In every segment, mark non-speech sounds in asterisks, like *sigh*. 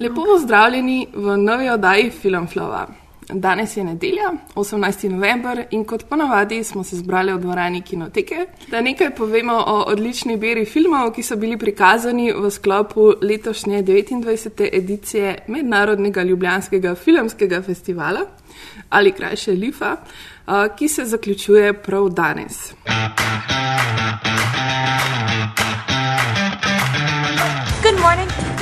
Lepo pozdravljeni v novi oddaji Filmflova. Danes je nedelja, 18. november in kot ponavadi smo se zbrali v dvorani kinoteke, da nekaj povemo o odlični beri filmov, ki so bili prikazani v sklopu letošnje 29. edicije Mednarodnega ljubljanskega filmskega festivala ali krajše Lifa, ki se zaključuje prav danes.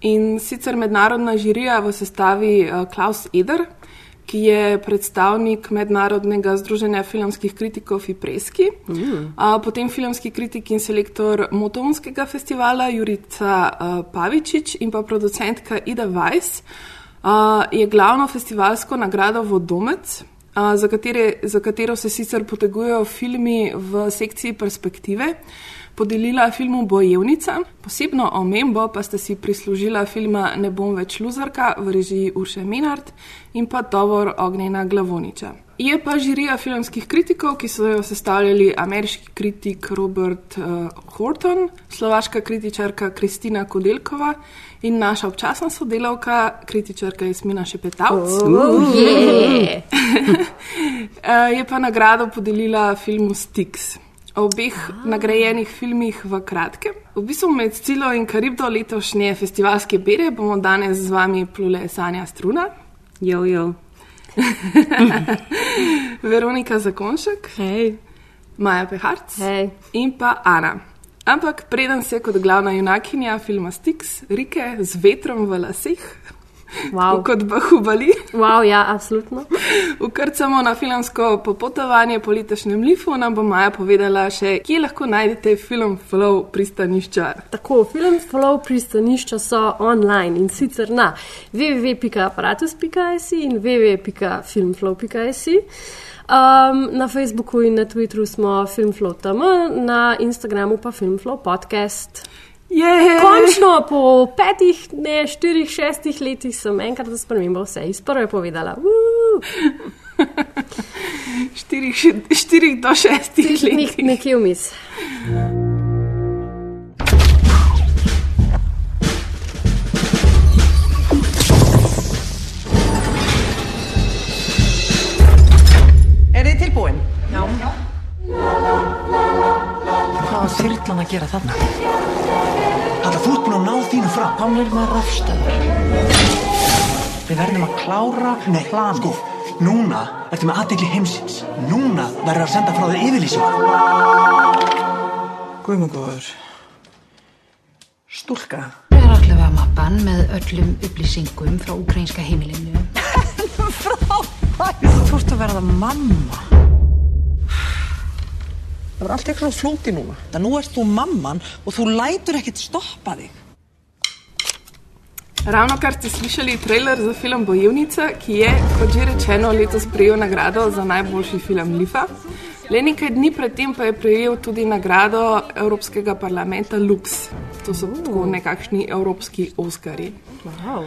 in sicer mednarodna žirija v sestavi uh, Klaus Eder, ki je predstavnik Mednarodnega združenja filmskih kritikov Fipreski, mm. uh, potem filmski kritik in selektor Motovskega festivala Jurica uh, Pavičič in pa producentka Ida Weiss uh, je glavno festivalsko nagrado Vodomec. Uh, za, katere, za katero se sicer potegujejo filmi v sekciji perspektive, podelila filmu Bojevnica, posebno omembo pa sta si prislužila filma Ne bom več luzarka v režiji Urše Minard in pa Tovor Ognjena Glavoniča. Je pa žirija filmskih kritikov, ki so jo sestavljali ameriški kritik Robert uh, Horton, slovaška kritičarka Kristina Kodelkova in naša občasna sodelavka, kritičarka Jasmina Šepetavc. Oh, uh, *laughs* je pa nagrado podelila filmu Stix. O obeh nagrajenih filmih v kratkem. V bistvu med Cilo in Karibdo letošnje festivalske bere bomo danes z vami plule Sanja Struna, Jo, jo. *laughs* Veronika Zakonšek, Hej. Maja Peharc Hej. in pa Ana. Ampak preden se kot glavna junakinja filma Stix, Rike z vetrom v laseh, Wow. kot bahubali, wow, ja, absolutno. *laughs* ukrcamo na filmsko popotovanje po letošnjem lifu, nam bo Maja povedala še, kje lahko najdete film Flow pristanišča. Tako, Filmflow pristanišča so online in sicer na www.apparatus.js in www.filmflow.js. Um, na Facebooku in na Twitterju smo Filmflow tam, na Instagramu pa Filmflow podcast. Je! Končno po petih, ne štirih, šestih letih sem enkrat za spremembo vse iz prve povedala. Woo! *laughs* Štirih, štirih do šestih Nek, let. nekje vmes. Er? Hvað var þyrlan að gera þarna? Komnir með rafstöðar. Við verðum að klára Nei, plan. Sko, núna ertu með aðdegli heimsins. Núna verður að senda frá þig yfirlýsingu. Guðmungur. Stúlka. Það er allavega mappan með öllum upplýsingum frá ukrainska heimilinu. Þú ert að verða mamma. Það var allt eitthvað flóti núna. Það nú ert þú mamman og þú lætur ekkert stoppa þig. Ravno kar ste slišali trailer za film Bojevnica, ki je, kot že rečeno, letos prejel nagrado za najboljši film Lifa. Le nekaj dni predtem pa je prejel tudi nagrado Evropskega parlamenta Lux. To so tako nekakšni evropski Oscari. Wow.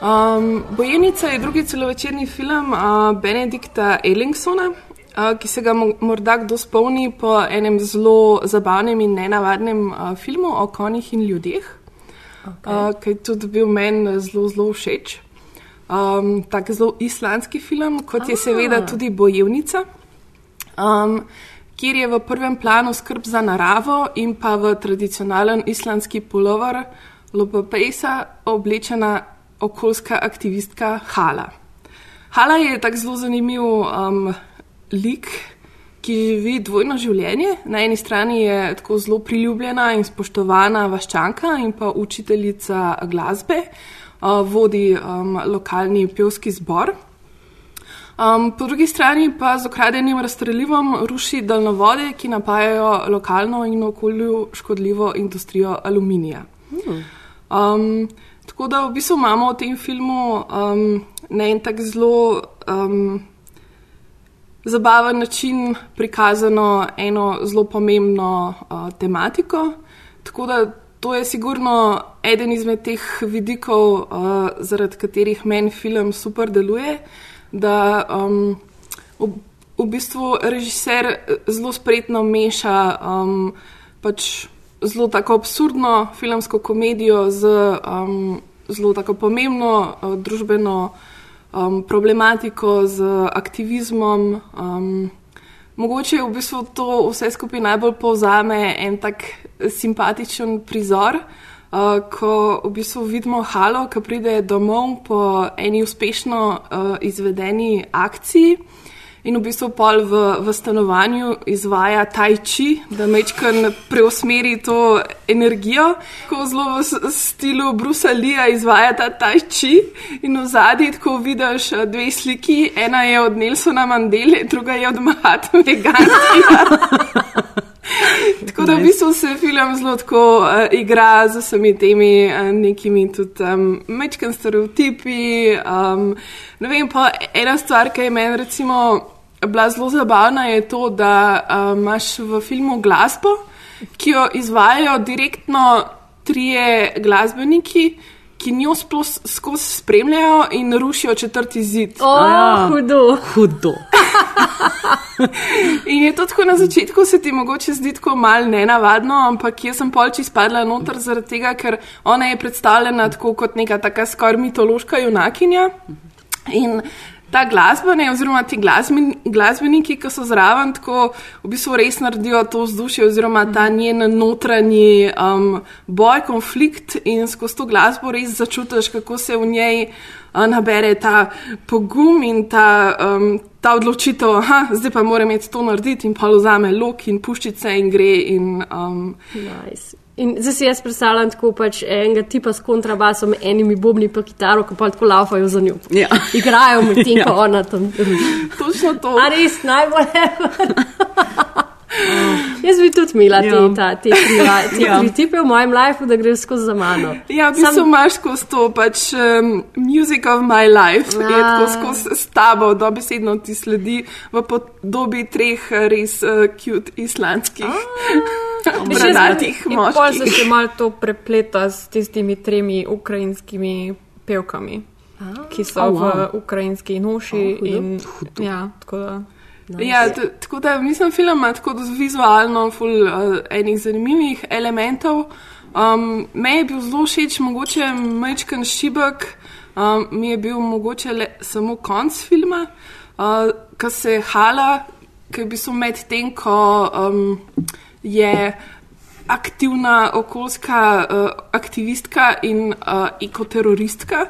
Um, Bojevnica je drugi celovečerni film uh, Benedikta Ellingsona, uh, ki se ga mo morda kdo spomni po enem zelo zabavnem in nenavadnem uh, filmu o konjih in ljudeh, okay. uh, ki je tudi bil meni zelo, zelo všeč. Um, tak zelo islandski film, kot je seveda tudi Bojevnica, um, kjer je v prvem planu skrb za naravo in pa v tradicionalen islandski pulover Lopapejsa oblečena okoljska aktivistka Hala. Hala je tak zelo zanimiv um, lik, ki živi dvojno življenje. Na eni strani je tako zelo priljubljena in spoštovana vaščanka in pa učiteljica glasbe, vodi um, lokalni pevski zbor. Um, po drugi strani pa z ukradenim razstrelivom ruši daljnovode, ki napajajo lokalno in okolju škodljivo industrijo aluminija. Um, Tako da v bistvu imamo v tem filmu um, na en tak zelo um, zabaven način prikazano eno zelo pomembno uh, tematiko. Tako da to je sigurno eden izmed teh vidikov, uh, zaradi katerih meni film super deluje. Da um, v, v bistvu režiser zelo spretno meša um, pač zelo tako absurdno filmsko komedijo z um, zelo tako pomembno uh, družbeno um, problematiko, z aktivizmom. Um, mogoče v bistvu to vse skupaj najbolj povzame en tak simpatičen prizor. Uh, ko v bistvu vidimo Halo, ki pride domov po eni uspešno uh, izvedeni akciji, in v bistvu pol v, v stanovanju izvaja Tai Chi, da mečkan preusmeri to energijo, ko zelo v stilu Brusa Lija izvaja ta Tai Chi in v zadnji, ko vidiš eh, dve sliki, ena je od Nelsona Mandele, druga je od Mahatma Gandhija. Tako da v bistvu se film zelo tako uh, igra z vsemi temi uh, nekimi tudi um, mečkim stereotipi. Um, ne vem, pa ena stvar, ki je meni recimo bila zelo zabavna, je to, da uh, imaš v filmu glasbo, ki jo izvajajo direktno trije glasbeniki. Ki njo sploh skozi spremljajo in rušijo četrti zid. O, ja. hudo. Hudo. *laughs* In je to tako na začetku, se ti mogoče zdi tako mal nenavadno, ampak jaz sem polči spadla noter zaradi tega, ker ona je predstavljena tako kot neka taka skoraj mitološka junakinja. In ta glasba, ne, oziroma ti glasben, glasbeniki, ki so zraven, tako v bistvu res naredijo to vzdušje, oziroma ta njen notranji um, boj, konflikt in skozi to glasbo res začutiš, kako se v njej uh, nabere ta pogum in ta, um, ta odločitev, da zdaj pa moram imeti to narediti in pa vzame lok in puščice in gre. In, um, Nice. In zdaj si jaz predstavljam tako pač enega tipa s kontrabasom, enimi bobni pa kitaro, ki pa tako laufajo za njo. Ja. Igrajo *laughs* med tem, Ja. ko ona tam točno to. A res najbolj. *laughs* *laughs* Jaz bi tudi imela te, Ja. ta, te, tri, te Ja. tri tipe v mojem lifeu, da gre skozi za mano. Ja, v bistvu imaš skozi to pač um, music of my life, je A. tako skozi s tabo, dobesedno ti sledi v podobi treh eh, res uh, cute islandskih *laughs* bradatih In pol se moških. še malo to prepleta s tistimi tremi ukrajinskimi pevkami, ki so Oh, v wow. ukrajinski noši. Oh, hudo. in, ja, tako da. Ja, t- tako da mislim, film ima tako vizualno ful uh, enih zanimivih elementov. Um, me je bil zelo všeč, mogoče majčken šibek, um, mi je bil mogoče le, samo konc filma, uh, ki se hala, ki je v bistvu med tem, ko um, je aktivna okoljska uh, aktivistka in uh, ekoteroristka,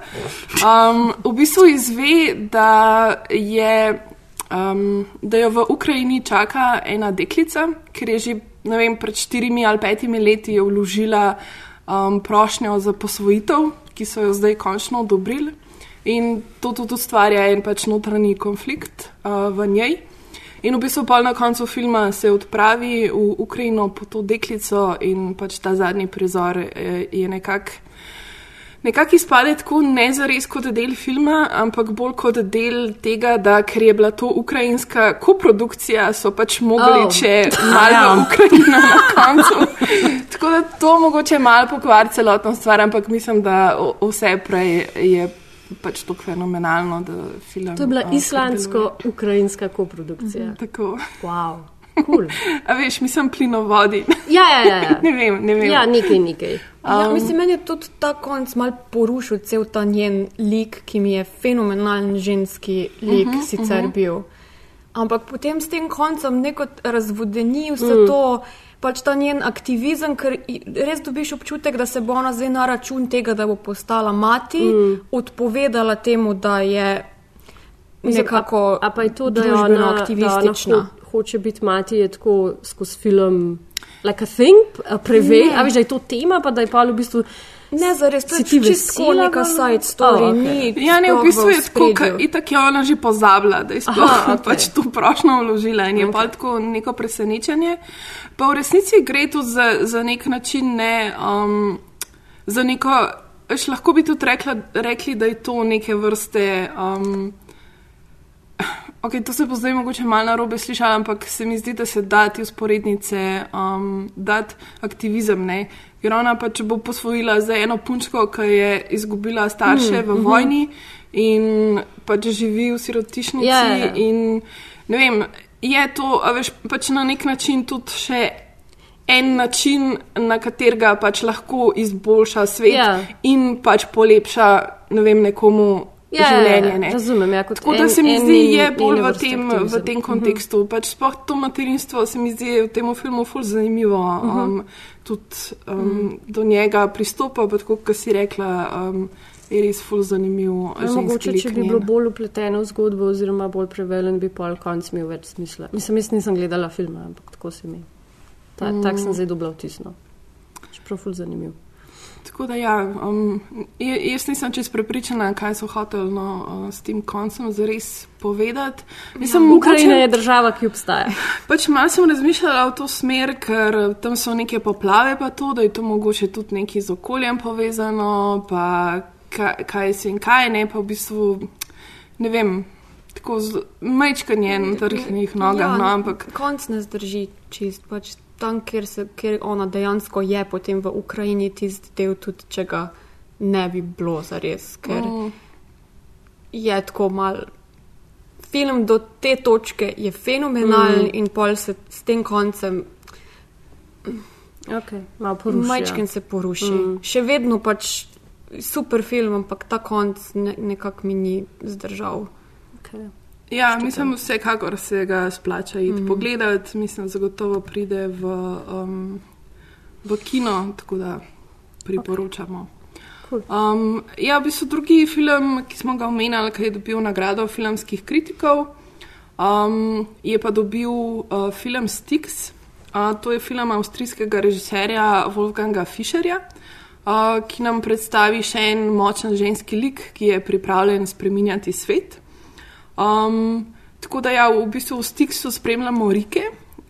um, v bistvu izve, da je um, da jo v Ukrajini čaka ena deklica, ker je že vem, pred štirimi ali petimi leti je vložila um, prošnjo za posvojitev, ki so jo zdaj končno odobrili. In to tudi ustvarja en pač notranji konflikt uh, v njej. In v bistvu na koncu filma se odpravi v Ukrajino po to deklico in pač ta zadnji prizor eh, je nekako. Nekako izpade tako ne zares kot del filma, ampak bolj kot del tega, da ker je bila to ukrajinska koprodukcija, so pač mogli, Oh. če *laughs* malo Ja. Ukrajina na koncu. tako da to mogoče malo pokvari celotno stvar, ampak mislim, da vse prej je pač to fenomenalno, da film. To je bila a, deluje. islandsko-ukrajinska koprodukcija. Tako. Wow, cool. A veš, mislim plinovodi. Ja, ja, ja. ja. *laughs* ne vem, ne vem. Ja, nekaj, nekaj. Ja, mislim, meni je tudi ta konc mal porušil cel ta njen lik, ki mi je fenomenalen ženski lik uh -huh, sicer uh -huh. bil. Ampak potem s tem koncem neko razvodeni vse mm. to, pač ta njen aktivizem, ker i- res dobiš občutek, da se bo ona zdaj na račun tega, da bo postala mati, mm. odpovedala temu, da je Mislim, nekako a, a pa je to, da je ona, aktivistična. Da ona hoče biti mati, je tako skozi film. Like a thing, a preve, a veš, da je to tema, pa da je pa v bistvu. Ne, zares, to je čisto vesela, neka side story, Oh, okay. ni. Ja, ne, v sploh bistvu je tako, ker itak je ona že pozabila, da je sploh Aha, okay. pač to prošlo vložila in je okay. pa tako neko presenečenje. Pa v resnici gre tudi za, za nek način, ne, um, za neko veš, lahko bi tudi rekla, rekli, da je to neke vrste. Um, Okay, to se bo zdaj mogoče malo na robe slišati, ampak se mi zdi, da se da ti usporednice, um, dati aktivizem. Ne? Ker ona pa, če bo posvojila za eno punčko, ki je izgubila starše mm, v vojni mm -hmm. in pač živi v sirotišnici. Ja, ja, ja. In ne vem, je to, a veš, pač na nek način tudi še. En način, na katerega pač lahko izboljša svet Ja. in pač polepša ne vem, nekomu Ja, življenje. Ne? razumem, ja, Tako da en- se mi en zdi, je bolj v tem, v aktivizem. tem kontekstu. Pač sploh to materinstvo se mi zdi v tem filmu ful zanimivo. Um, tudi um, do njega pristopa, pa tako, kot si rekla, um, je res ful zanimiv. Ja, mogoče, lik če bi njen. bilo bolj upleteno v zgodbo, oziroma bolj prevelen, bi pol konc imel več smisla. Mislim, jaz nisem gledala filma, ampak tako se mi. Ta, mm. Tak sem zdaj dobila vtisno. Čeprav ful zanimiv. Tako da ja, um, je- jaz nisem čest prepričana, kaj so hoteli no, uh, s tem koncem zares povedati. Mislim, Ukrajina mogoče- je država, ki obstaja. Pač malo sem razmišljala v to smer, ker tam so neke poplave, pa to, da je to mogoče tudi nekaj z okoljem povezano, pa kaj, kaj se in kaj ne, pa v bistvu ne vem, tako majčkanje na trhnih nogah, no, ampak konc ne zdrži čist. Pač tam, kjer, se, kjer ona dejansko je, potem v Ukrajini tisti del, tudi če ga ne bi bilo zares, ker mm. je tako mal. Film do te točke je fenomenalen mm. in pol se s tem koncem Okay, malo porušijo. majčken se poruši. Mm. Še vedno pač super film, ampak ta konc ne, nekako mi ni zdržal. Okay. Ja, mislim, vsekakor se ga splača iti mm. pogledati, mislim, zagotovo pride v, um, v kino, tako da priporočamo. Cool. Um, ja, v bistvu drugi film, ki smo ga omenjali, ki je dobil nagrado filmskih kritikov, um, je pa dobil uh, film Stix. Uh, to je film avstrijskega režiserja Wolfganga Fischerja, uh, ki nam predstavi še en močen ženski lik, ki je pripravljen spreminjati svet. Um, tako da ja, v bistvu v Stixu spremljamo Rike,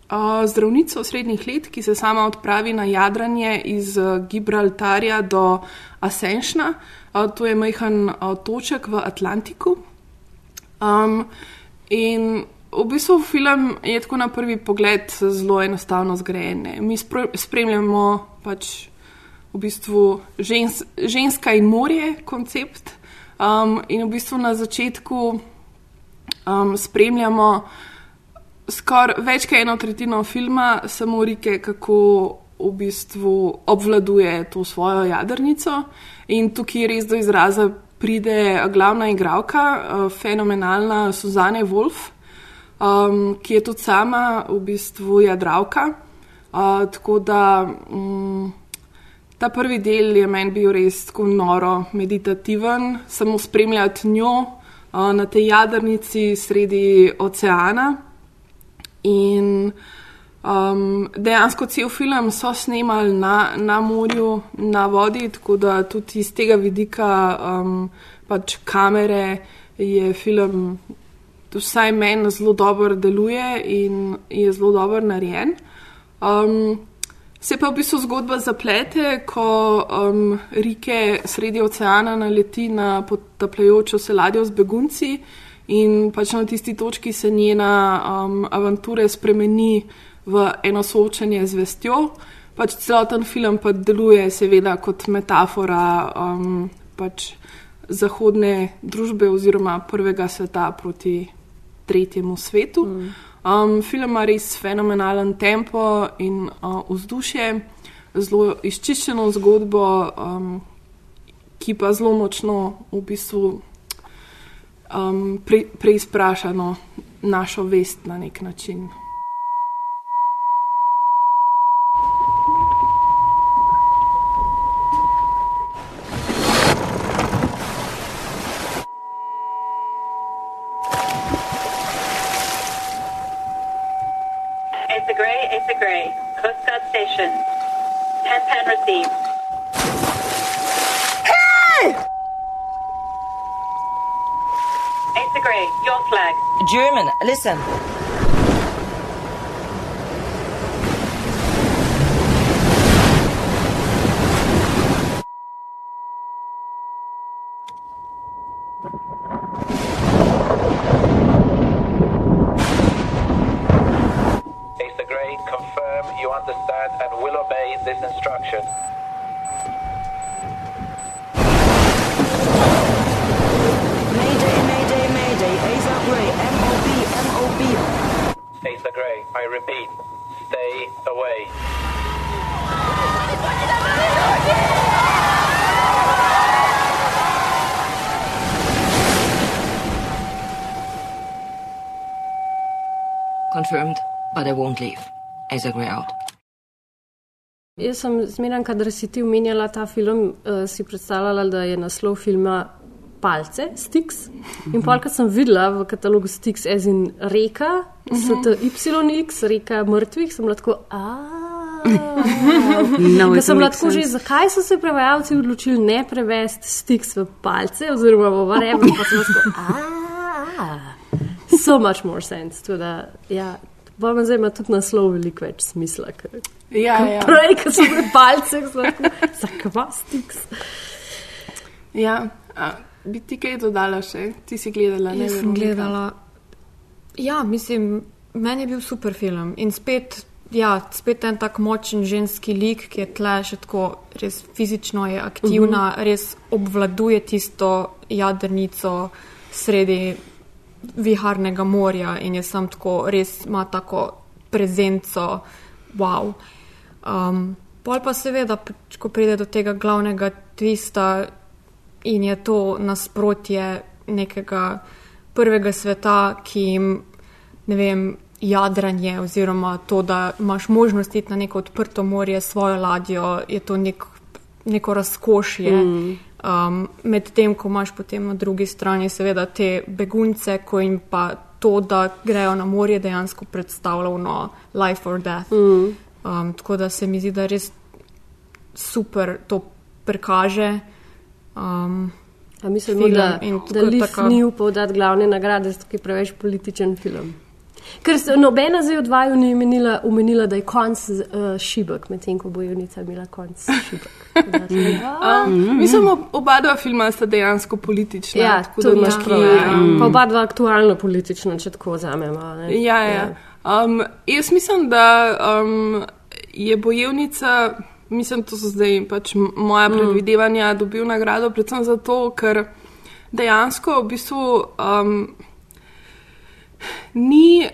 uh, zdravnico srednjih let, ki se sama odpravi na jadranje iz uh, Gibraltarja do Ascensiona. Uh, to je majhen uh, toček v Atlantiku. Um, in v bistvu film je tako na prvi pogled zelo enostavno zgrajen. ne. Mi spremljamo pač v bistvu žens, ženska in morje koncept. Um, in v bistvu na začetku um, spremljamo skoraj več kot eno tretjino filma, samo Rike, kako v bistvu obvladuje to svojo jadrnico. In tukaj res do izraza pride glavna igralka, uh, fenomenalna Suzane Wolf, um, ki je tudi sama v bistvu jadravka. Uh, tako da um, ta prvi del je meni bil res tako noro, meditativen, samo spremljati njo na tej jadrnici sredi oceana. In um, dejansko cel film so snemali na, na morju, na vodi, tako da tudi iz tega vidika um, pač kamere je film, vsaj meni, zelo dobro deluje in je zelo dobro narejen. Um, Se pa v bistvu zgodba zaplete, ko um, Rike sredi oceana naleti na potapljajočo se ladjo z begunci in pač na tisti točki se njena um, avanture spremeni v eno soočanje z vestjo. Pač celoten film pa deluje seveda kot metafora um, pač zahodne družbe oziroma prvega sveta proti tretjemu svetu. Mm. Um, film ima res fenomenalen tempo in uh, vzdušje, zelo izčiščeno zgodbo, um, ki pa zelo močno v bistvu um, pre, preizpraša no, našo vest na nek način. Listen. I won't leave. Asa Gray out. Jaz sem zmeraj, kadar si ti omenjala ta film, uh, si predstavljala, da je naslov filma Palce, Stix. In pa, kar sem videla v katalogu Stix, as in reka, STYX, reka mrtvih, sem lahko. No, Ker sem lahko že, zakaj so se prevajalci odločili ne prevesti Stix v palce, oziroma v whatever, pa sem lahko. "Ah." So much more sense. Tudi, ja, pa me zdaj ima tudi naslov veliko več smisla. Ker, Ja, ker ja. Prej, ko so bili palce. Zakaj Stix? Ja, a, bi ti kaj dodala še? Ti si gledala, ne? Jaz sem gledala. Ja, mislim, meni je bil super film. In spet, ja, spet en tak močen ženski lik, ki je tle še tako res fizično je aktivna, uh -huh. res obvladuje tisto jadrnico sredi viharnega morja in je sam tako, res ima tako prezenco, wow. Um, pol pa seveda, ko pride do tega glavnega twista in je to nasprotje nekega prvega sveta, ki jim, ne vem, jadranje oziroma to, da imaš možnost iti na neko odprto morje s svojo ladjo, je to nek, neko razkošje. Mm. Um, Medtem, ko imaš potem na drugi strani seveda te begunce, ko jim pa to, da grejo na morje, dejansko predstavlja no, life or death. Mm. Um, tako da se mi zdi, da res super to prikaže. Um, A mislim, da, da Liv taka- ni upal dati glavne nagrade, zato je preveč političen film. Ker se nobena zdaj od vaju ni omenila, omenila, da je konc uh, šibek, medtem ko bo Junica imela konc šibek. A, Mislim, ob- oba dva filma sta dejansko politična. ja, tako da imaš prav. Ja. um, Pa oba dva aktualno politična, če tako vzamemo. ne. Ja, ja. Um, jaz mislim, da um, je bojevnica, mislim, to so zdaj pač moja Mm. predvidevanja, dobil nagrado predvsem zato, ker dejansko v bistvu um, ni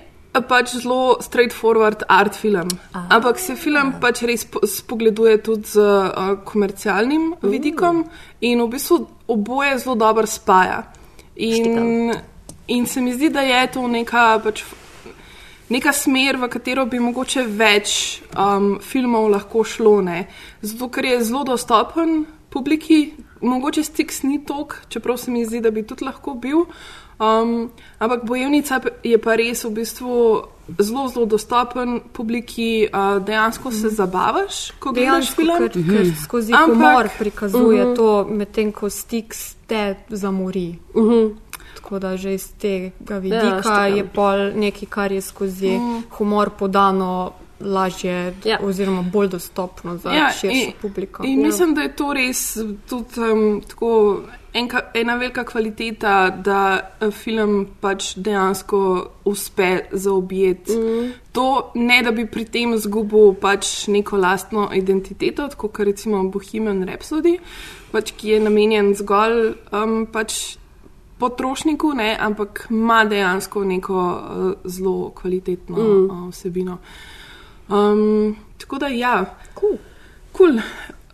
pač zelo straightforward art film, ampak se film pač res po- spogleduje tudi z uh, komercialnim vidikom in v bistvu oboje zelo dobro spaja. In, in se mi zdi, da je to neka pač neka smer, v katero bi mogoče več um, filmov lahko šlo. Ne? Zato, ker je zelo dostopen publiki, mogoče Stix ni tok, čeprav se mi zdi, da bi tudi lahko bil. Um, ampak bojevnica je pa res v bistvu zelo, zelo dostopen publiki, uh, dejansko se zabavaš, ko gledaš film. ker, ker skozi Ampak- humor prikazuje uh Mhm. -huh. to, medtem ko stik te zamori. Uh -huh. Tako da že iz tega Ja, vidika ja, je pol nekaj, kar je skozi Mhm. mm. humor podano lažje Ja. oziroma bolj dostopno za Ja, širšo in- publiko. In Ja. mislim, da je to res tudi um, tako enka, ena velika kvaliteta, da eh, film pač dejansko uspe zaobjeti. Mm. To ne, da bi pri tem izgubil pač neko lastno identiteto, tako kot recimo Bohemian Rhapsody, pač, ki je namenjen zgolj um, pač potrošniku, ne, ampak ima dejansko neko uh, zelo kvalitetno mm. uh, vsebino. Um, tako da ja. Cool. Cool.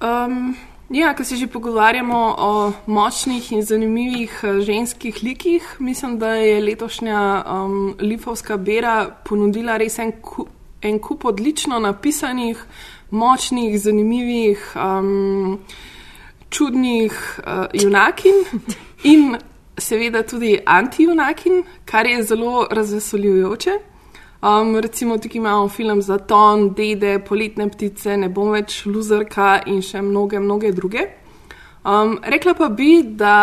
Um, ja, ko se že pogovarjamo o močnih in zanimivih eh, ženskih likih, mislim, da je letošnja um, Lifovska bera ponudila res en, ku, en kup odlično napisanih, močnih, zanimivih, um, čudnih uh, junakin in seveda tudi anti-junakin, kar je zelo razveseljujoče. Um, recimo, tukaj imamo film za ton, dede, poletne ptice, ne bom več luzerka in še mnoge, mnoge druge. Um, rekla pa bi, da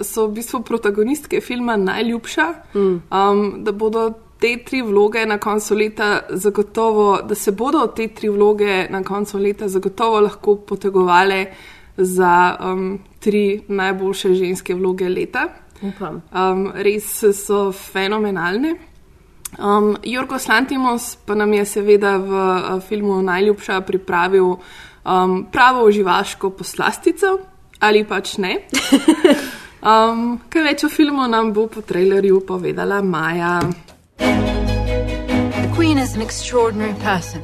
so v bistvu protagonistke filma najljubša, mm. um, da bodo te tri vloge na koncu leta zagotovo, da se bodo te tri vloge na koncu leta zagotovo lahko potegovale za um, tri najboljše ženske vloge leta. Upam. Um, res so fenomenalne. Um, Jorgos Lantimos pa nam je seveda v uh, filmu Najljubša pripravil um, pravo uživaško poslastico, ali pač ne. *laughs* Um, kaj več o filmu nam bo po trailerju povedala Maja. The Queen is an extraordinary person.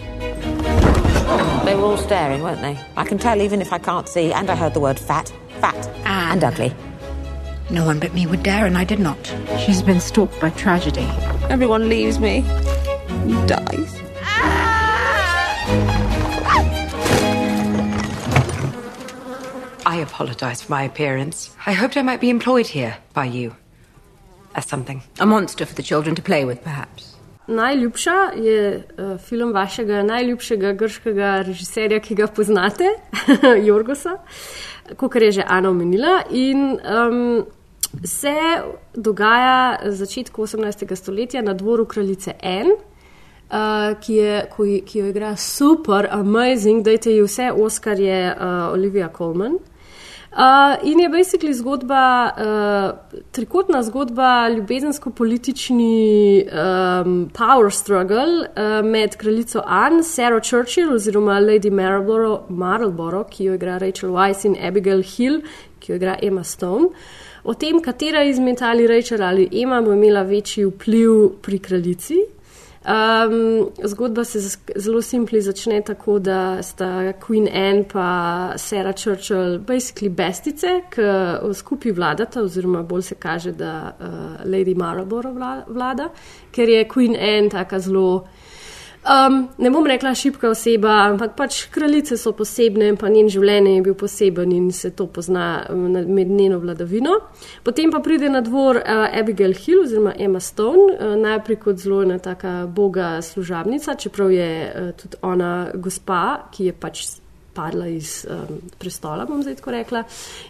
They were all staring, weren't they? I can tell even if I can't see, and I heard the word fat, fat, and ugly. No one but me would dare, and I did not. She's been stalked by tragedy. Everyone leaves me, dies. I apologize for my appearance. I hoped I might be employed here by you. As something. A monster for the children to play with, perhaps. Najljubša je uh, film vašega najljubšega grškega režiserja, ki ga poznate, *laughs* Jorgosa, kot je že Ana omenila. In um, se dogaja v začetku 18. stoletja na dvoru kraljice N. Uh, ki, je, ki, ki jo igra super, amazing, da je vse Oskarje uh, Olivia Colman. Uh, in je basically zgodba, uh, trikotna zgodba, ljubezensko-politični um, power struggle uh, med kraljico Anne, Sarah Churchill oziroma Lady Marlborough, Marlborough, ki jo igra Rachel Weisz in Abigail Hill, ki jo igra Emma Stone. O tem, katera izmed ali Rachel ali Emma bo imela večji vpliv pri kraljici. Um, zgodba se zelo simpli začne tako, da sta Queen Anne in Sarah Churchill basically bestice, ki skupaj vladata, oziroma bolj se kaže, da uh, Lady Marlborough vlada, ker je Queen Anne tako zelo. Um, ne bom rekla šipka oseba, ampak pač kraljice so posebne in pa njen življenje je bil poseben in se to pozna med njeno vladavino. Potem pa pride na dvor uh, Abigail Hill oziroma Emma Stone, uh, najprej kot zelo ena taka boga služabnica, čeprav je uh, tudi ona gospa, ki je pač padla iz um, prestola, bom zdaj tako rekla.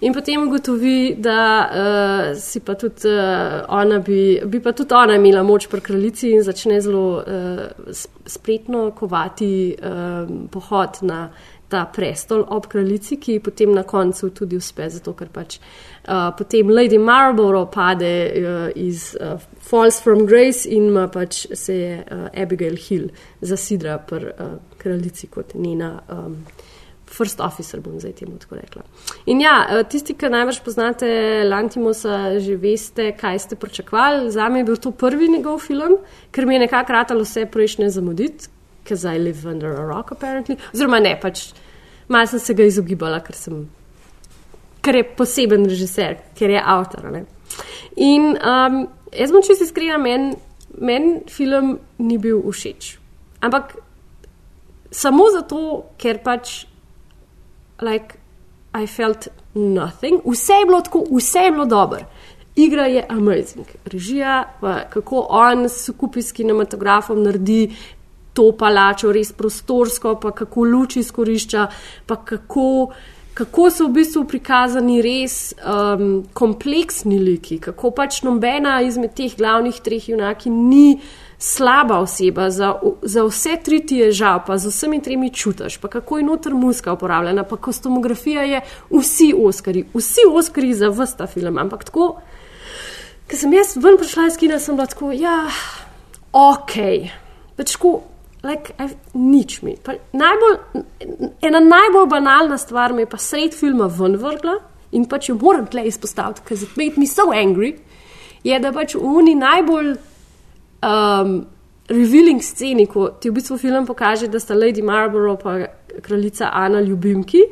In potem ugotovi, da uh, si pa tudi uh, ona, bi, bi pa tudi ona imela moč pri kraljici in začne zelo uh, spretno kovati um, pohod na ta prestol ob kraljici, ki potem na koncu tudi uspe, zato ker pač uh, potem Lady Marlborough pade uh, iz uh, Falls from Grace in ima pač se je uh, Abigail Hill zasidra pri uh, kraljici kot njena. Um, First officer, bom zdaj temu tako rekla. In ja, tisti, ki najbrž poznate Lantimosa, že veste, kaj ste pričakovali. Za me je bil to prvi njegov film, ker mi je nekako ratalo vse prejšnje zamuditi, ker zdaj live under a rock, apparently. Oziroma ne, pač malo sem se ga izogibala, ker, sem, ker je poseben režiser, ker je avtor. In um, jaz bom čisto iskrena, meni men film ni bil všeč. Ampak samo zato, ker pač like I felt nothing. Vse je bilo tako, vse je bilo dobro. Igra je amazing, režija, kako on skupaj s kinematografom naredi to palačo res prostorsko, pa kako luč izkorišča, pa kako, kako so v bistvu prikazani res um, kompleksni liki, kako pač nobena izmed teh glavnih treh junaki ni slaba oseba, za, za vse tri ti je žal, pa z vsemi tremi čutiš, pa kako je noter muska uporabljena, pa kostumografija je vsi oskari, vsi oskari za vsta film. Ampak tako, ker sem jaz ven prišla iz kina, sem bila tako, ja, ok, pač tako. Like, nič mi. Pa najbolj, ena najbolj banalna stvar me je pa sred filma ven vrgla in pač jo moram tle izpostaviti, ker it made me so angry, je da pač v uni najbolj um, revealing sceni, ko ti v bistvu film pokaže, da sta Lady Marlborough in kraljica Ana ljubimki.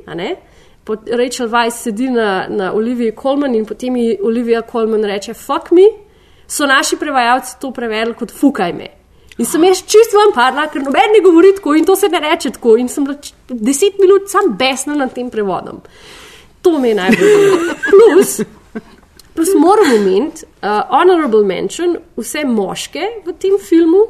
Rachel Weisz sedi na, na Oliviji Colman in potem ji Olivija Colman reče: Fuck me, so naši prevajalci to prevedli kot fukaj me. In sem jaz čist vam parla, ker noben ne govori tako in to se ne reče tako. In sem bila deset minut sam besna nad tem prevodom. To me je najbolj. *laughs* Plus, plus moram omeniti, uh, honorable mention, vse moške v tem filmu,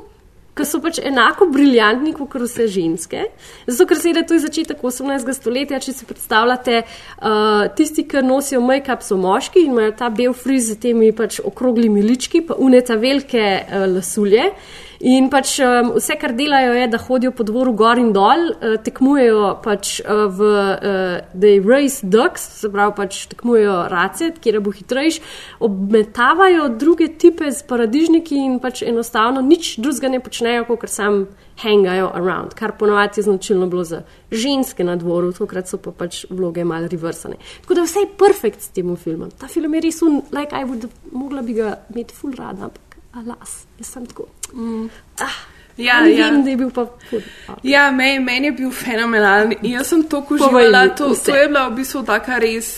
ki so pač enako briljantni kot vse ženske. Zato, ker se je to začetek 18. stoletja, če si predstavljate, uh, tisti, ki nosijo make-up, so moški in imajo ta bel friz z temi pač okroglimi lički, pa uneta velike uh, lasulje. In pač um, vse, kar delajo, je, da hodijo po dvoru gor in dol, uh, tekmujejo pač uh, v uh, The Race Ducks, se pravi, pač tekmujejo race, kjer bo hitrejš, obmetavajo druge tipe z paradižniki in pač enostavno nič drugega ne počnejo, kot sam hangajo around, kar ponovadi je značilno bilo za ženske na dvoru, tokrat so pa pač vloge malo reversane. Tako da vse je perfekt s tem filmom. Ta film je res un, like I would, mogla bi ga imeti full rada, ampak alas, jaz sem tako. Mm. Ah, Ja, ja. vem, da je bil pa ful. Ja, meni men je bil fenomenalen. Jaz sem to uživala. To, vse. to je bila v bistvu taka res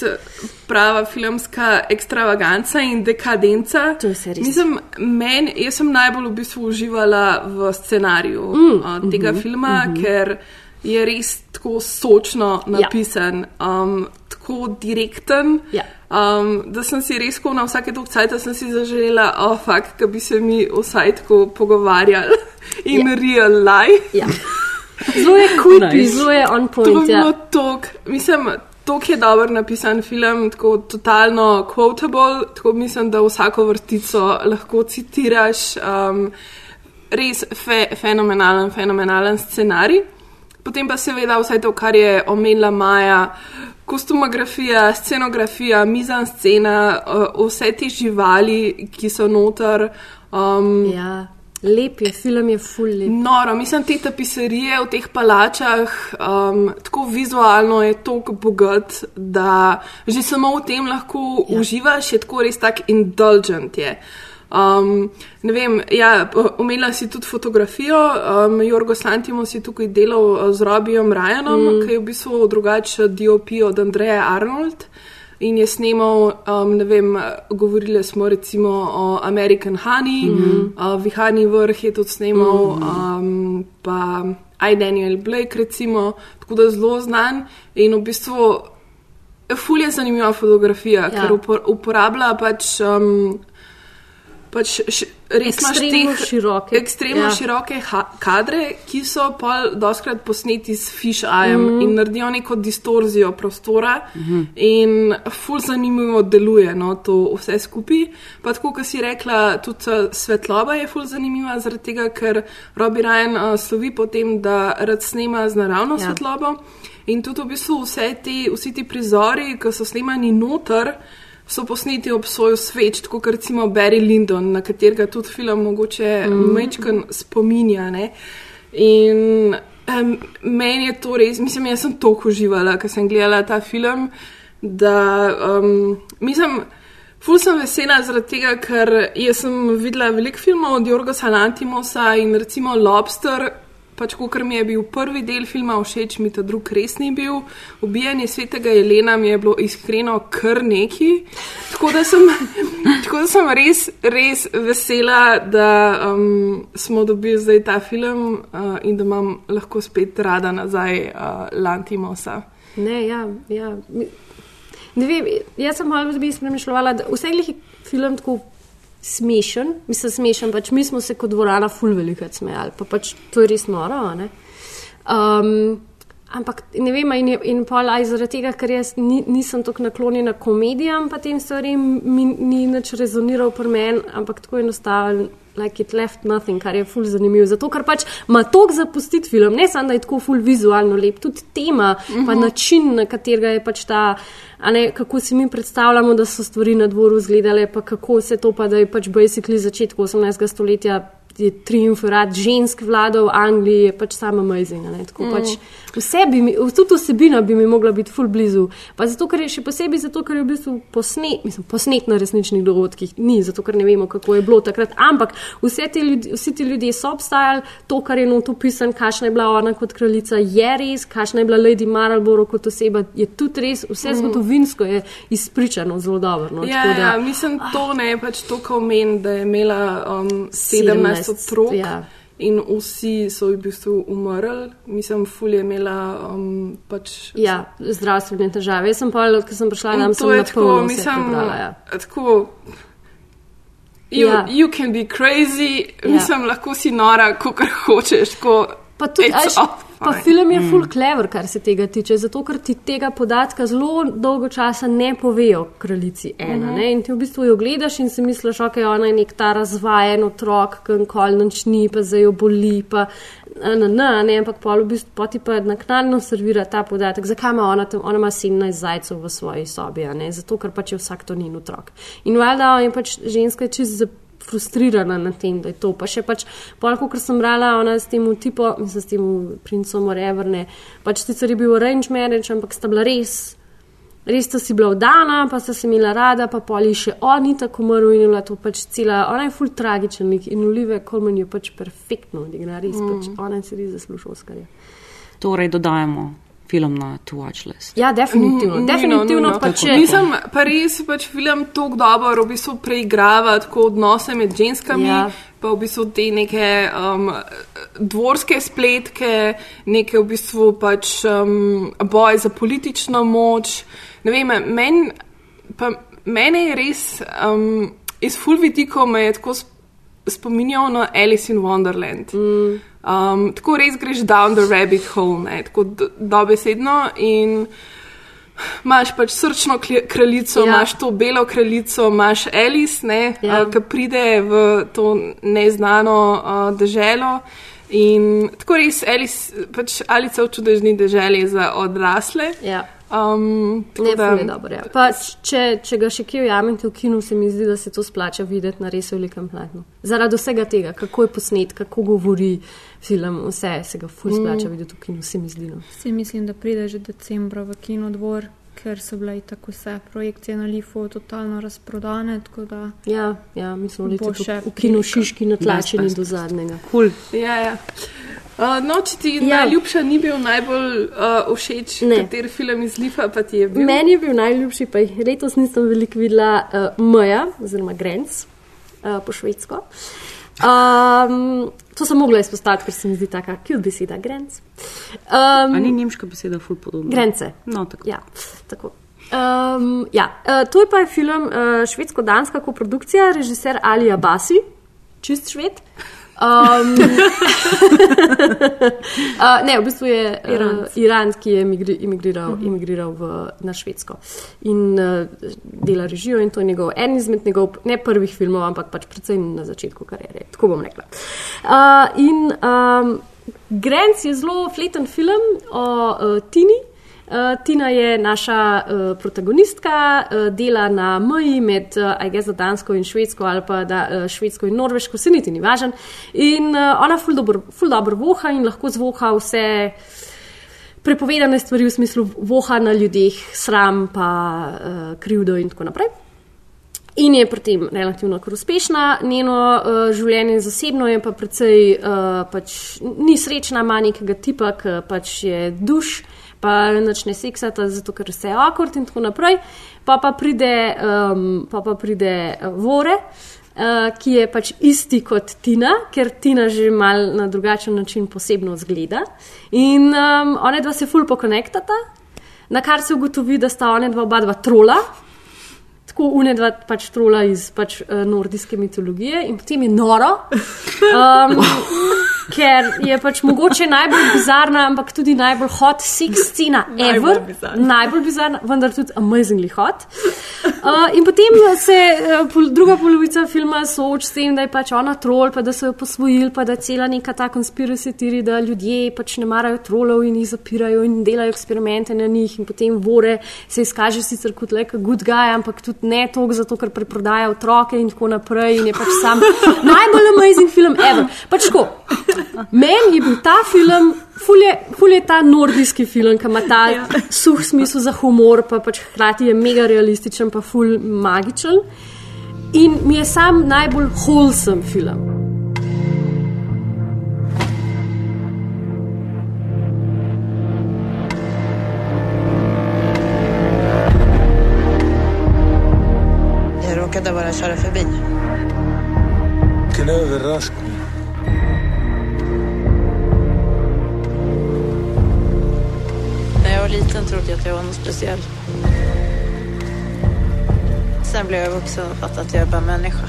prava filmska ekstravaganca in dekadenca. To je res. Mislim, men, jaz sem najbolj v bistvu uživala v scenariju Mm, uh, tega mhm, filma, mhm. ker je res tako sočno napisan, um, tako direkten. Ja. Um, da sem si res tako na vsake toliko cajta sem si zaželela, oh, fakt, da bi se mi vsaj tako pogovarjali in Ja. real life. Ja. Zelo je creepy, Nice. zelo je on To point. bi Ja. bilo tok, mislim, tok je dober napisan film, tako totalno quotable, tako mislim, da vsako vrtico lahko citiraš. Um, res fe, fenomenalen, fenomenalen scenarij. Potem pa seveda vse to, kar je omenila Maja, kostumografija, scenografija, mizan scena, uh, vse te živali, ki so noter. Um, ja, lep je, film je full lep. Noro, mislim, te tapiserije v teh palačah, um, tako vizualno je tako bogat, da že samo v tem lahko ja. uživaš, je tako res tak indulgent. Je. Um, ne vem, ja, omenila si tudi fotografijo. Um, Jorgo Santimos je tukaj delal uh, z Robijem Ryanom, Mm. ki je v bistvu drugačen DOP od Andreja Arnold. In je snemal, um, ne vem, govorili smo recimo o American Honey, mm. -hmm. uh, Vihani vrh je tudi snemal, mm -hmm. um, pa I. Daniel Blake, recimo, tako da zelo znan. In v bistvu ful je zanimiva fotografija, Ja. ja. ker upor, uporablja pač. Um, Pač š, res imaš teh široke, ekstremno ja. široke kadre, ki so pa doskrat posneti s fish eyeem Mhm. mm. in naredijo neko distorzijo prostora. Mhm. In ful zanimivo deluje no, to vse skupaj. Pa tako, kot si rekla, tudi eh, svetloba je ful zanimiva, zaradi tega, ker Robbie Ryan uh, slovi po tem, da rad snema z naravno Ja. svetlobo. In tudi v bistvu vse ti, vsi ti prizori, ki so snemani noter. So posneti ob svojo sveč, tako kot recimo Barry Lyndon, na katerega tudi film mogoče mm. mečken spominja. Ne? In um, meni je to res, mislim, jaz sem toliko uživala, ker sem gledala ta film, da um, mislim. Ful sem vesela zaradi tega, ker jaz sem videla veliko filmov od Jorga Salantimosa in recimo Lobster, pač kot mi je bil prvi del filma všeč, mi ta drug res ni bil. Ubijanje svetega Jelena mi je bilo iskreno kar neki. Tako da sem, *laughs* tako da sem res, res vesela, da um, smo dobili zdaj ta film uh, in da imam lahko spet rada nazaj uh, Lantimosa. Ne, ja, ja. Ne vem, jaz sem malo bi spremljala, da vse je film tako smešen, mislim smešen, pač mi smo se kot dvorana ful velikrat smejali, pa pač to je res noro, ne. Um, ampak ne vem, in, in pol aj zaradi tega, ker jaz ni, nisem tako naklonjena komedijam, pa tem stvarem mi ni nič rezoniral pri meni, ampak tako enostavno. Like it left nothing, kar je ful zanimivo. Zato, ker pač ima tok zapustiti film, ne samo da je tako ful vizualno lep, tudi tema, uh -huh. pa Mhm. način, na katerega je pač ta, ne, kako si mi predstavljamo, da so stvari na dvoru izgledale, pa kako se to pa, da je pač basically začetek 18. stoletja. Je triumvirat žensk vladal v Angliji, je pač samo amazing. a ne, Tako Mm. pač vse bi mi, tudi osebina bi mi mogla biti full blizu. Pa zato, ker je še posebej zato, ker je v bistvu posnet, mislim, posnet na resničnih dogodkih, ni zato, ker ne vemo, kako je bilo takrat. Ampak vse te ljudi, vsi ti ljudje so obstajali, to, kar je not upisan, kakšna je bila ona kot kraljica, je res, kakšna je bila Lady Marlborough kot oseba, je tudi res, vse Mm. zgodovinsko je izpričano zelo dobro. No, Ja, da- ja, mislim, to ne je pač to, kar meni, da je imela um, 17 17, otrok ja. In vsi so v bistvu umrli. Mislim, ful je imela um, pač. Ja, zdravstvene težave. Jaz sem pa, ko sem prišla tam, to sem je na tako, mislim, prebrala. Ja. tako. You, Ja. you can be crazy, Ja. mislim, lahko si nora, kot hočeš. Ko, Pa tudi, až, pa film je Mm. full clever, kar se tega tiče, zato ker ti tega podatka zelo dolgo časa ne povejo kraljici ena. Mhm. Ne? In ti v bistvu jo gledaš in si misliš, ok, ona je nek ta razvajen otrok, ki nikoli nič ni, pa zdaj jo boli, pa na, na, ne, ampak pol v bistvu pa ti pa naknadno servira ta podatek, zakaj ima ona tam, ona ima 17 zajcev v svoji sobi, a ne, zato ker pač je vsak to njen otrok. In valjda je pač ženska čist za frustrirana na tem, da je to. Pa še pač, polko, ker sem brala, ona s tem tipo, mislim, s tem princom Oreverne, pač sicer je bil arrange marriage, ampak sta bila res. Res sta si bila vdana, pa sta se imela rada, pa poli še on ni tako umrl in je bila to pač cela, ona je full tragičen lik in Olive Colman je pač perfektno odigra, res mm. pač ona si res zasluži Oskarja. Torej, dodajamo film na To Watch list. Ja, definitivno, Mm, definitivno pa tako. če. Mislim, pa res pač film tako dobro v bistvu preigrava tako odnose med ženskami, Ja. pa v bistvu te neke um, dvorske spletke, neke v bistvu pač um, boj za politično moč. Ne vem, meni pa mene je res um, iz full vidikov me je tako sp- spominjal na Alice in Wonderland. Mm. Um, tako res greš down the rabbit hole, ne, tako do- dobesedno in imaš pač srčno kraljico, Ja. imaš to belo kraljico, imaš Alice, ne, Ja. uh, ki pride v to neznano uh, deželo. In tako res, Alice, pač Alice v čudežni deželi za odrasle. Ja. Um, Ne, da- je dobro. Ja. Pa, če, če ga še kje ujamete v kinu, se mi zdi, da se to splača videti na res velikem platnu. Zaradi vsega tega, kako je posnet, kako govori film, vse se ga ful Mm. splača videti v kinu, se mi zdi. No. Si mislim, da pride že decembra v kinodvor, ker so bile tako vse projekcije na Lifu totalno razprodane. tako Da Ja, ja, mislim, da je še v kinu šiški natlačeni do zadnjega. Cool. Ja, ja. Uh, no, če ti Ja. ja. najljubša ni bil najbolj uh, všeč, Ne. kateri film iz Lifa pa ti je bil? Meni je bil najljubši, pa jih letos nisem veliko videla, uh, Maja, oziroma Grenc, uh, po švedsko. Um, to sem mogla izpostaviti, ker se mi zdi taka cute beseda, Grenc. Um, A ni nemška beseda ful podobna? Grence. No, tako. Ja, tako. Um, ja, uh, to je pa film uh, švedsko-danska koprodukcija, režiser Ali Abasi, čist šved. Um, *laughs* *laughs* uh, ne, v bistvu je uh, Iranec. Iran, ki je emigri, emigriral, uh -huh. emigriral v, na Švedsko in uh, dela režijo. In to je njegov, en izmed njegov, ne prvih filmov, ampak pač predvsem na začetku kariere. Tako bom rekla. Uh, in um, Grenc je zelo fleten film o uh, Tini. Uh, Tina je naša uh, protagonistka, uh, dela na meji med uh, guess, Dansko in Švedsko, ali pa da, uh, Švedsko in Norveško, se niti ni važen. In uh, ona ful dobro, ful dobro voha in lahko zvoha vse prepovedane stvari v smislu voha na ljudeh, sram, pa uh, krivdo in tako naprej. In je pri tem relativno kar uspešna, njeno uh, življenje zasebno je pa precej, uh, pač ni srečna, ima nekega tipa, ki pač je duš, pa nič ne seksata, zato ker se je akord in tako naprej. Pa pa pride, um, pa pa pride uh, Vore, uh, ki je pač isti kot Tina, ker Tina že mal na drugačen način posebno zgleda. In um, one dva se ful pokonektata, na kar se ugotovi, da sta one dva oba dva trola tako unedva pač trola iz pač, uh, nordijske mitologije in potem je noro. *laughs* Um, ker je pač mogoče najbolj bizarna, ampak tudi najbolj hot sex scena Najbolj ever. bizarna. Najbolj bizarna, vendar tudi amazingly hot. Uh, in potem se uh, pol, druga polovica filma sooča s tem, da je pač ona trol, pa da so jo posvojili, pa da je cela neka ta conspiracy theory, da ljudje pač ne marajo trolov in jih zapirajo in delajo eksperimente na njih. In potem vore se izkaže sicer kot a good guy, ampak tudi ne toliko, zato ker preprodaja otroke in tako naprej. In je pač sam *laughs* najbolj amazing film ever. Pač tako. Meni je bil ta film, ful je, ful je ta nordijski film, ki ima ta ja. suh smisel za humor, pa pač hkrati je mega realističen, pa ful magičen. In mi je sam najbolj wholesome film. Jag råkade bara köra förbi. Vilken överraskning. Var liten trodde jag att jag var något speciell. Sen blev jag vuxen och fattade att jag är bara människa.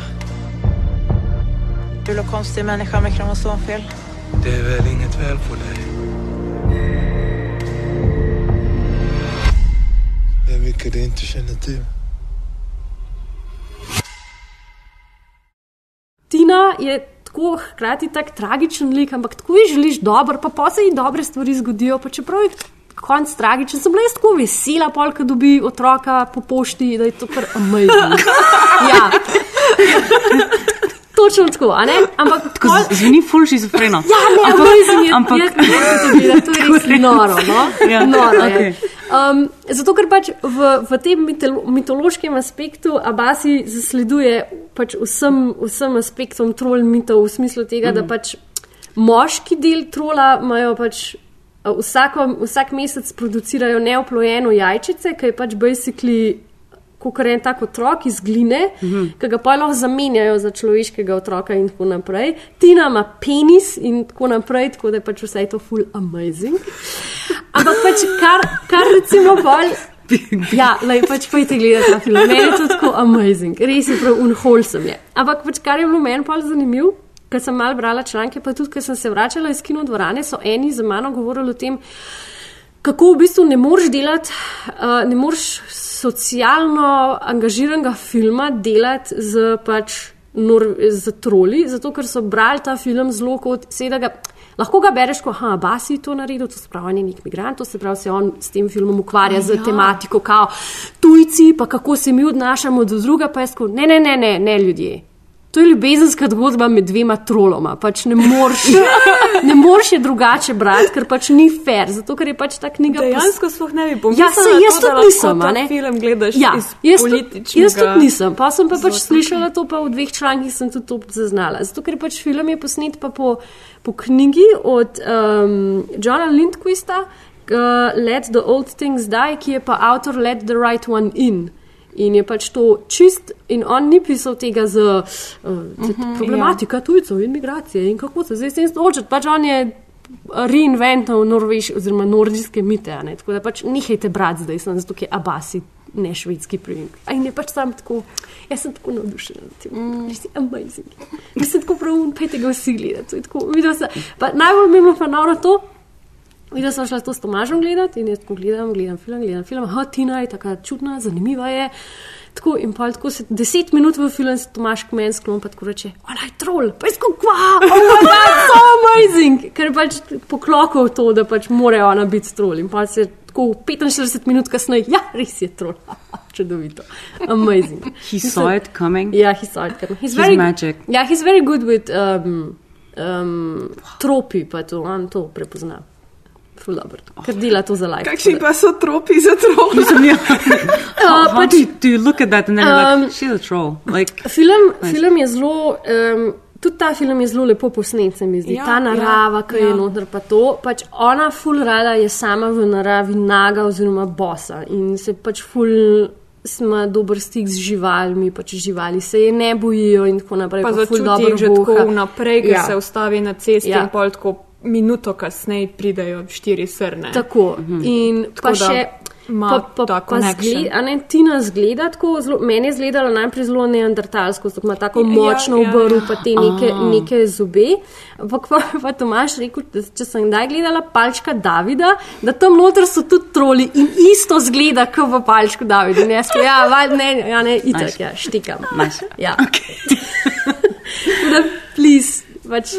Ful och konstig människa med kromosomfel. Det är väl inget fel på dig? Det är mycket du inte känner till. Tina je tako hkrati tak tragičen lik, ampak tako ji želiš dobro, pa pa se ji dobre stvari zgodijo, pa čeprav je konc tragičen. Sem bila jaz tako vesela, polka dobi otroka po pošti, da je to kar amazing. *laughs* ja. Točno tako, a ne? Ampak Tako zveni ful šizofreno. Ja, ne, Ampak- amazing je. ampak- jaz, jaz to gledam, to je res noro, no? Ja, noro je. okej. Um, zato, ker pač v, v tem mitolo, mitološkem aspektu Abasi zasleduje pač vsem, vsem aspektom trol mitov, v smislu tega, mm. da Mhm. pač moški del trola imajo pač. Uh, Vsako, vsak mesec producirajo neoplojeno jajčice, ki je pač basically kot en tak otrok iz gline, mm -hmm. ki ga pa lahko zamenjajo za človeškega otroka in tako naprej. Tina ima penis in tako naprej, tako da je pač vse to full amazing. Ampak pač kar, kar recimo bolj. Ja, lej, pač pojdi gledati ta film. Meni je to tako amazing, res je prav unholsem je. Ampak pač kar je bilo meni bolj zanimivo, ker sem mal brala članke, pa tudi, ker sem se vračala iz kino dvorane, so eni za mano govorili o tem, kako v bistvu ne moreš delati, uh, ne moreš socialno angažiranega filma delati z pač. Nor, z troli, zato ker so brali ta film zelo kot sedega. Lahko ga bereš, kot da Basi je to naredil, to se pravi, on je nek migrant, to se pravi, se on s tem filmom ukvarja z Ja. tematiko, kao tujci, pa kako se mi odnašamo do druga, pa je skoro, ne, ne, ne, ne, ne ljudje. To je ljubezenska zgodba med dvema troloma. Pač ne moreš, *laughs* ne moreš je drugače brati, ker pač ni fair, zato ker je pač ta knjiga. Dejansko sploh ne bi Ja, pomislila, se jaz to, tudi nisem, ne? film gledaš ja, jaz, tudi- jaz tudi nisem, pa sem pa pač zorka. slišala to, pa v dveh člankih sem tudi to zaznala. Zato ker pač film je posnet pa po, po knjigi od um, Johna Lindquista, uh, Let the Old Things Die, ki je pa avtor Let the Right One In. In je pač to čist, in on ni pisal tega z uh, Mhm, problematika ja. tujcev in migracije in kako se zdaj s tem soočati. Pač on je reinvental norveške oziroma nordijske mite, ne? tako da pač nehajte brati zdaj, sem zato, ker abasi, ne švedski primek. In je pač sam tako, jaz sem tako navdušena nad tem, mm. res je amazing. Mislim, tako prav, pejte ga sem- pa Najbolj mi je pa noro to, Videla sem šla to s Tomažem gledati in jaz tako gledam, gledam film, gledam film, ha, Tina je tako čudna, zanimiva je. Tako, in pa tako se deset minut v filmu se Tomaš k meni sklon, pa tako reče, ona je trol, pa je tako, kva, oh my god, *laughs* so amazing, ker je pač poklokal to, da pač mora ona biti trol. In pa se tako 45 minut kasneje, ja, res je trol, *laughs* čudovito, amazing. He saw it coming. Ja, he saw it coming. He's magic. Ja, he's very good with um, um, tropi, pa to, on to prepozna. Ful dobro, ker dela to za like. Kakšni pa so tropi za trope? Uh, *laughs* How pač, do you, do you look at that and then you're Um, like, she's a troll? Like, film, Nice. film je zelo. Um, Tudi ta film je zelo lepo posnet, se mi zdi. Ja, Ja, ta narava, ja, ki je ja. noter, pa to. Pač ona, ful rada je sama v naravi naga oziroma bosa in se pač ful. Smo dober stik z živalmi, pač živali se je ne bojijo, in tako naprej. Pa ful začuti že tako voha. vnaprej, ker Ja. ja. se ustavi na cesti Ja. ja. in pol tako minuto kasneje pridejo štiri srne. Tako. In Tako pa da še. ima Pa, pa, pa zgled, a ne, Tina zgleda tako, zelo, meni je izgledala najprej zelo neandertalsko, tako ima tako Ja, močno ja, obrv, ja. pa te neke, A. neke zobe. Ampak pa, pa Tomaš rekel, da če sem kdaj gledala palčka Davida, da tam noter so tudi troli in isto zgleda, kot v palčku Davida. In jaz, ja, val, ne, ja, ne, itak, Nice. ja, štikam. Nice. Ja. *laughs* Tako da, please, pač.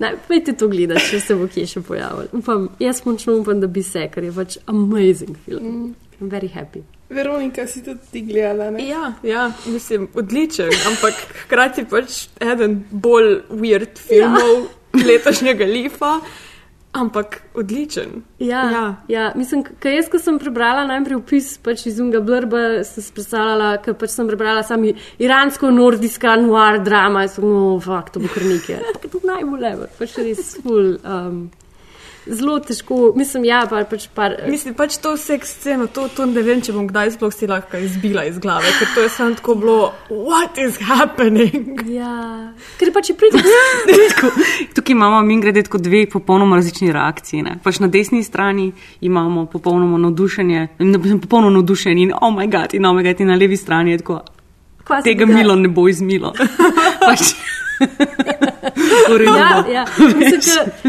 Ne, pejte to gledati, če se bo kje še pojavil. Upam, jaz močno upam, da bi se, ker je pač amazing film. Mm. I'm very happy. Veronika si tudi ti gledala, ne? Ja, ja, mislim, odličen, ampak hkrati pač eden bolj weird filmov ja. letošnjega Lifa, ampak odličen. Ja, ja. ja mislim, kaj jaz, ko sem prebrala najprej opis pač iz unga blrba, sem si predstavljala, ker pač sem prebrala sami iransko-nordijska noir drama, in sem, no, fakt, to bo kar nekaj. *laughs* Ampak to najbolj lever, pač res ful. Um, Zelo težko, mislim, ja, pa pač par. Mislim, pač to seks sceno, to, to ne vem, če bom kdaj sploh si lahko izbila iz glave, ker to je samo tako bilo, what is happening? Ja, ker pač je pridem. *laughs* tukaj imamo mi grede tako dve popolnoma različni reakciji. Ne? Pač na desni strani imamo popolnoma navdušenje, popolno navdušenje in oh moj bog, in oh moj bog, in na levi strani je tako, Kva se tega milo ne bo izmilo. *laughs* pač, Ja, ja.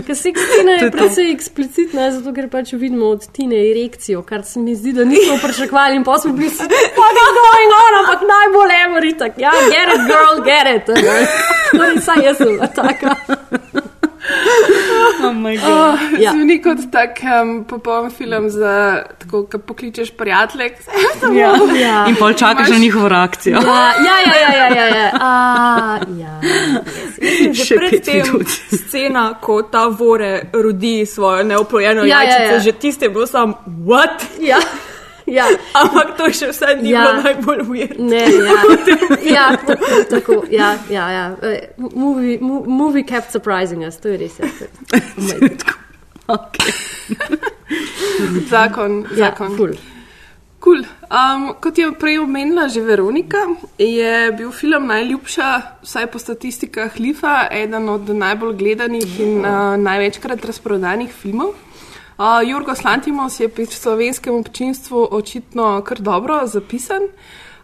Ker sekstina je precej eksplicitna, zato ker pač vidimo od Tine erekcijo, kar se mi zdi, da nismo pričakovali in pa smo bili vsi fucking going on, ampak najbolj ever itak. Ja, get it, girl, get it. *laughs* Torej, saj jaz sem taka. Oh my God. Oh, Ja. Zveni kot tak um, popoln film za tako, ko pokličeš prijatelje. *laughs* Ja. Ja. In pol čakaš na njihovo reakcijo. Ja, ja, ja, ja, ja, ja, ja. A, ja. *laughs* Že Še pet predtem scena, ko ta vore rodi svojo neoplojeno Ja, ja, jajčico, ja. že tiste je bilo sam, what? Ja. *laughs* *laughs* Ja. Ampak to še vse ni Ja. bilo najbolj weird. Ne, ja, *laughs* *laughs* ja, tako, tako, ja, ja, ja. Eh, Movie, mo- movie kept surprising us, to je res. Ja. Okay. Zakon, Ja, zakon. ful. Cool. Um, kot je prej omenila že Veronika, je bil film najljubša, vsaj po statistikah Lifa, eden od najbolj gledanih in uh, največkrat razprodanih filmov. Uh, Jurgos Lantimos je pri slovenskem občinstvu očitno kar dobro zapisan.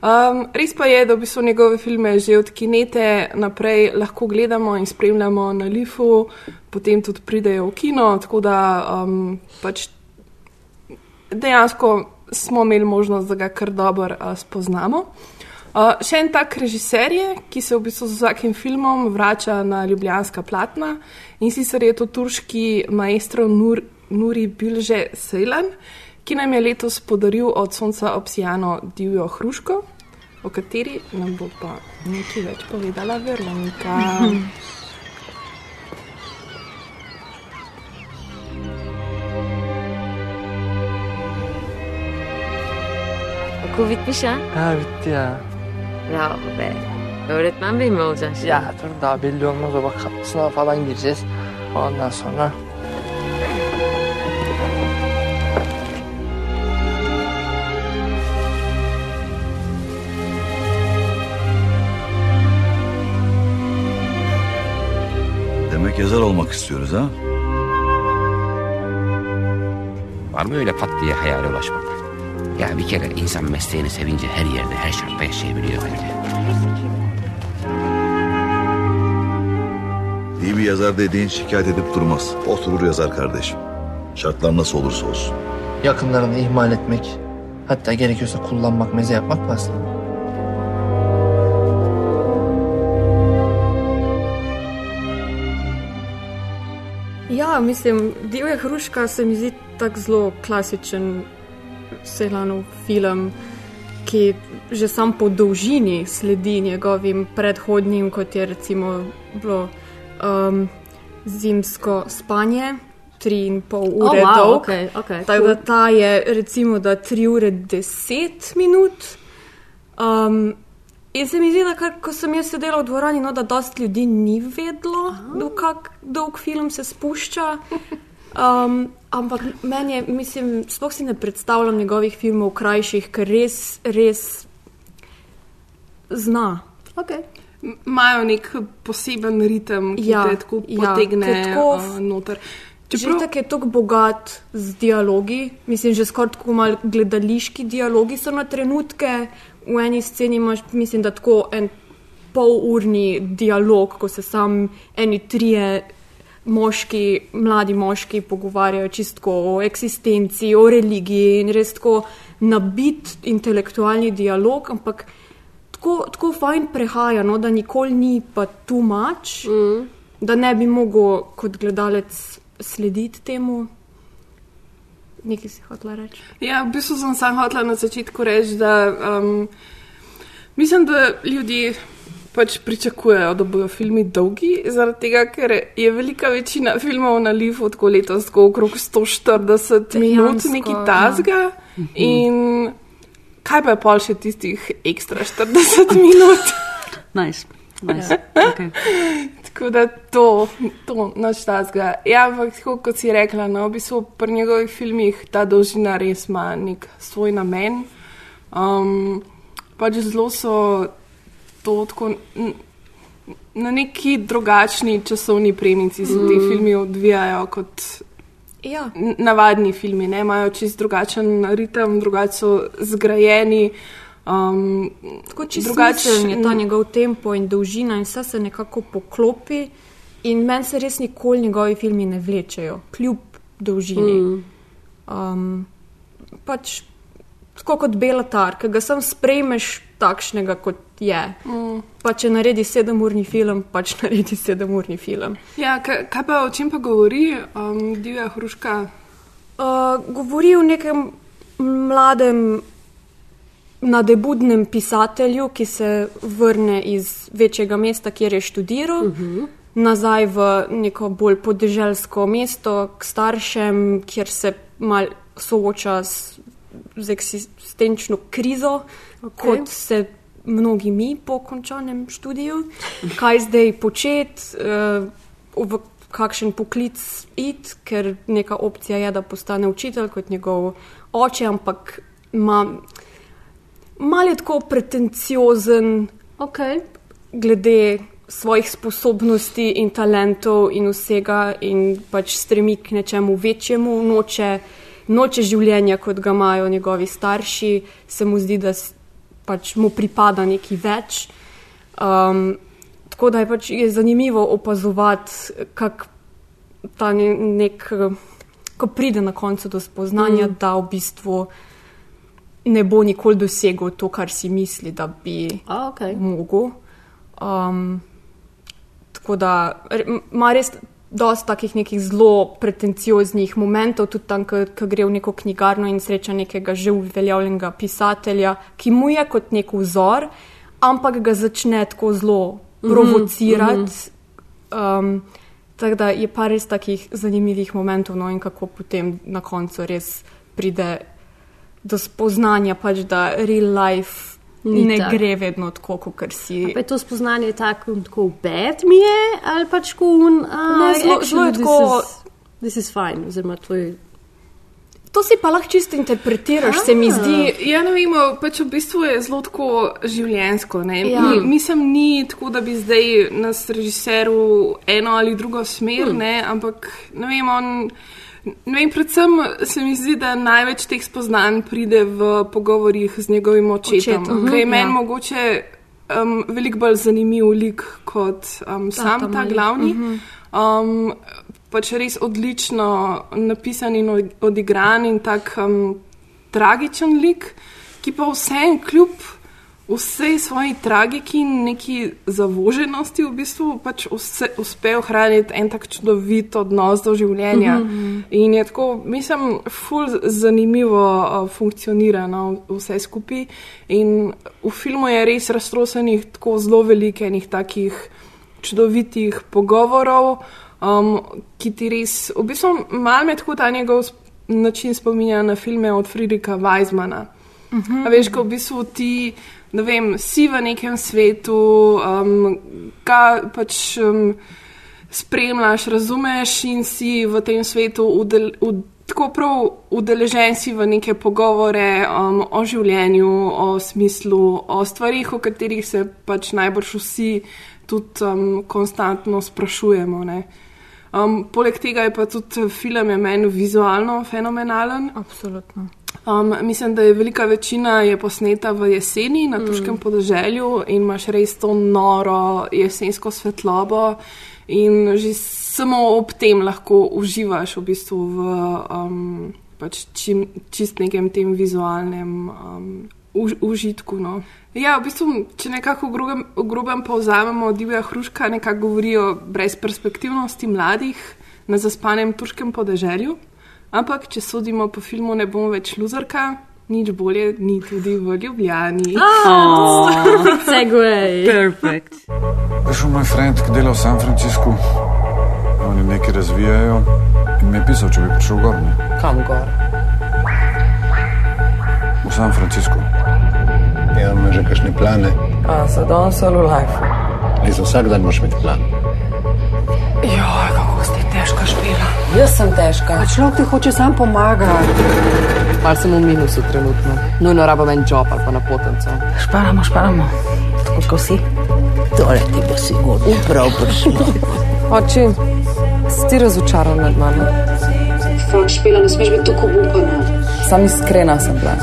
Um, res pa je, da v bistvu njegove filme že od kinete naprej lahko gledamo in spremljamo na Lifu, potem tudi pridejo v kino, tako da um, pač dejansko smo imeli možnost, da ga kar dobro uh, spoznamo. Uh, še en tak režiser je, ki se v bistvu z vsakim filmom vrača na ljubljanska platna in sicer je to turški maestro Nur, Nuri Bilže Sejlan, ki nam je letos podaril od sonca obsijano divjo hruško, o kateri nam bo pa nekaj več povedala Veronika. Okuvit bir şey. Ha bitti ya. Bravo be. Öğretmen bey mi olacaksın şimdi? Ya dur daha belli olmaz o bak sınava falan gireceğiz. Ondan sonra Demek yazar olmak istiyoruz ha? Var mı öyle pat diye hayale ulaşmak? Ya bir kere insan mesleğini sevince her yerde, her şartta yaşayabiliyor bence. İyi bir yazar dediğin şikayet edip durmaz. Oturur yazar kardeşim. Şartlar nasıl olursa olsun. yakınlarını ihmal etmek, hatta gerekiyorsa kullanmak, meze yapmak basta. Ja, mislim, Divja hruška se mi zdi tako zelo klasičen Selanov film, ki že sam po dolžini sledi njegovim predhodnim, kot je recimo bilo um, zimsko spanje, tri in pol Oh, ure wow, dolg. okej, okej, Tako cool. da ta je recimo da tri ure deset minut. Um, In se mi zdi, da kar, ko sem jaz sedela v dvorani, no, da dosti ljudi ni vedlo, do kak dolg film se spušča. Um, ampak meni je, mislim, sploh si ne predstavljam njegovih filmov krajših, ker res, res zna. Okay. Imajo nek poseben ritem, ki Ja, te tako ja, potegne ker tako uh, noter. Čeprav tako je tako bogat z dialogi, mislim, že skoraj tako malo gledališki dialogi so na trenutke. V eni sceni imaš, mislim, da tako en polurni dialog, ko se sam eni trije moški, mladi moški pogovarjajo čistko o eksistenci, o religiji in res tako nabit intelektualni dialog, ampak tako, tako fajn prehaja, no, da nikoli ni pa tu mač, mm. da ne bi mogel kot gledalec slediti temu. Nekaj si hotela reči. Ja, v bistvu sem sam hotela na začetku reči, da um, mislim, da ljudje pač pričakujejo, da bodo filmi dolgi, zaradi tega, ker je velika večina filmov na Lifu tako letos tako okrog 140 minut, neki ja. tazga. In kaj pa je pol še tistih ekstra 40 minut? Nice. Nice. Ja. Okay. Tako da to, to noč tazga. Ja, ampak tako kot si rekla, no, v bistvu pri njegovih filmih ta dolžina res ima nek svoj namen. Um, pač zelo so to tako na neki drugačni časovni premici se ti Mm. filmi odvijajo kot Ja. navadni filmi, ne imajo čist drugačen ritem, drugače so zgrajeni. Um, Tako čisto drugače- drugačen je ta njegov tempo in dolžina in vse se nekako poklopi. In meni se res nikoli njegovi filmi ne vlečejo, kljub dolžini. Mm. Um, pač tako kot Belatar, ki ga sam sprejmeš takšnega, kot je. Mm. Pa če naredi sedemurni film, pač *laughs* naredi sedemurni film. Ja, kaj, kaj pa o čem pa govori um, divja hruška? Uh, govori o nekem mladem, nadebudnem pisatelju, ki se vrne iz večjega mesta, kjer je študiral, uh -huh. nazaj v neko bolj podeželsko mesto, k staršem, kjer se mal sooča s, z eksistenčno krizo, okay. kot se mnogi mi po končanem študiju. Kaj zdaj početi, uh, v kakšen poklic iti, ker neka opcija je, da postane učitelj kot njegov oče, ampak ima malo je tako pretenciozen, okay. glede svojih sposobnosti in talentov in vsega, in pač stremi k nečemu večjemu, noče, noče življenja, kot ga imajo njegovi starši, se mu zdi, da pač mu pripada nekaj več. Um, tako da je pač je zanimivo opazovati, kako ta ne, nek, ko pride na koncu do spoznanja, mm. da v bistvu ne bo nikoli dosegel to, kar si misli, da bi A, okay. mogel. Um, tako da ima res dosta takih nekih zelo pretencioznih momentov, tudi tam, ko gre v neko knjigarno in sreča nekega že uveljavljenega pisatelja, ki mu je kot nek vzor, ampak ga začne tako zelo Mhm, provocirati. mhm. Um, tako da je pa res takih zanimivih momentov, no in kako potem na koncu res pride do spoznanja, pač, da real life Ni ne tak. gre vedno tako, kot si. Pa je to spoznanje tako, tako bed mi je, ali pač kot un, Ne, zelo- je tako- This is fine, oziroma tvoj. To si pa lahko čisto interpretiraš, se mi zdi. Ja, ne vem, pač v bistvu je zelo tako življensko. ne. Ja. Ni, mislim, ni tako, da bi zdaj nas režiseru eno ali drugo smer, Hmm. ne, ampak ne vem, on. Ne vem, predvsem se mi zdi, da največ teh spoznanj pride v pogovorih z njegovim očetom, Očetom, ki je mhm, meni ja. mogoče um, veliko bolj zanimiv lik kot um, sam ta mali. glavni. Mhm. Um, pač res odlično napisan in od- odigran in tak um, tragičen lik, ki pa vsem kljub vsej svoji tragiki in neki zavoženosti v bistvu pač vse, uspe ohraniti en tak čudovit odnos do življenja. Mhm. In je tako, mislim, ful zanimivo uh, funkcionira no, vse skupaj. In v filmu je res raztrosenih tako zelo velikih takih čudovitih pogovorov, um, ki ti res, v bistvu, malo me tako ta njegov način spominja na filme od Friedricha Weizmana. Mhm. A veš, ko v bistvu ti, ne vem, si v nekem svetu, um, ga pač um, spremljaš, razumeš in si v tem svetu udel, ud, tako prav udeležen si v neke pogovore um, o življenju, o smislu, o stvarih, o katerih se pač najbrž vsi tudi um, konstantno sprašujemo. Ne. Um, poleg tega je pa tudi film je meni vizualno fenomenalen. Absolutno. Um, mislim, da je velika večina je posneta v jeseni na Turškem mm. podeželju in imaš res to noro jesensko svetlobo. In že samo ob tem lahko uživaš v bistvu v um, pač čim, čist nekem tem vizualnem um, už, užitku. No. Ja, v bistvu, če nekako v grobem, v grobem povzamemo, divja hruška nekako govori o brezperspektivnosti mladih na zaspanem turškem podeželju. Ampak, če sodimo po filmu, ne bom več luzarka, nič bolje ni tudi v Ljubljani. *laughs* Segway. Perfect. Prišel moj friend, ki dela v San Franciscu. Oni nekaj razvijajo in mi je pisal, če bi prišel gor. Ne? Kam gor? V San Francisco. Ja, imaš že kakšne plane? A, za danes ali v life? Ne, za vsak dan moraš imeti plan. Joj, kako ste težka špila. Jaz sem težka. A človek ti hoče sam pomagati. Mal sem v minusu trenutno. Nujno rabim en job ali pa na potenco. Šparamo, šparamo. Tako kot vsi. Tole ti bo sigurno prav prišlo. Oči, si ti razočaran nad mano? Fak špila, ne smeš biti tako obupana. Sam iskrena sem bila.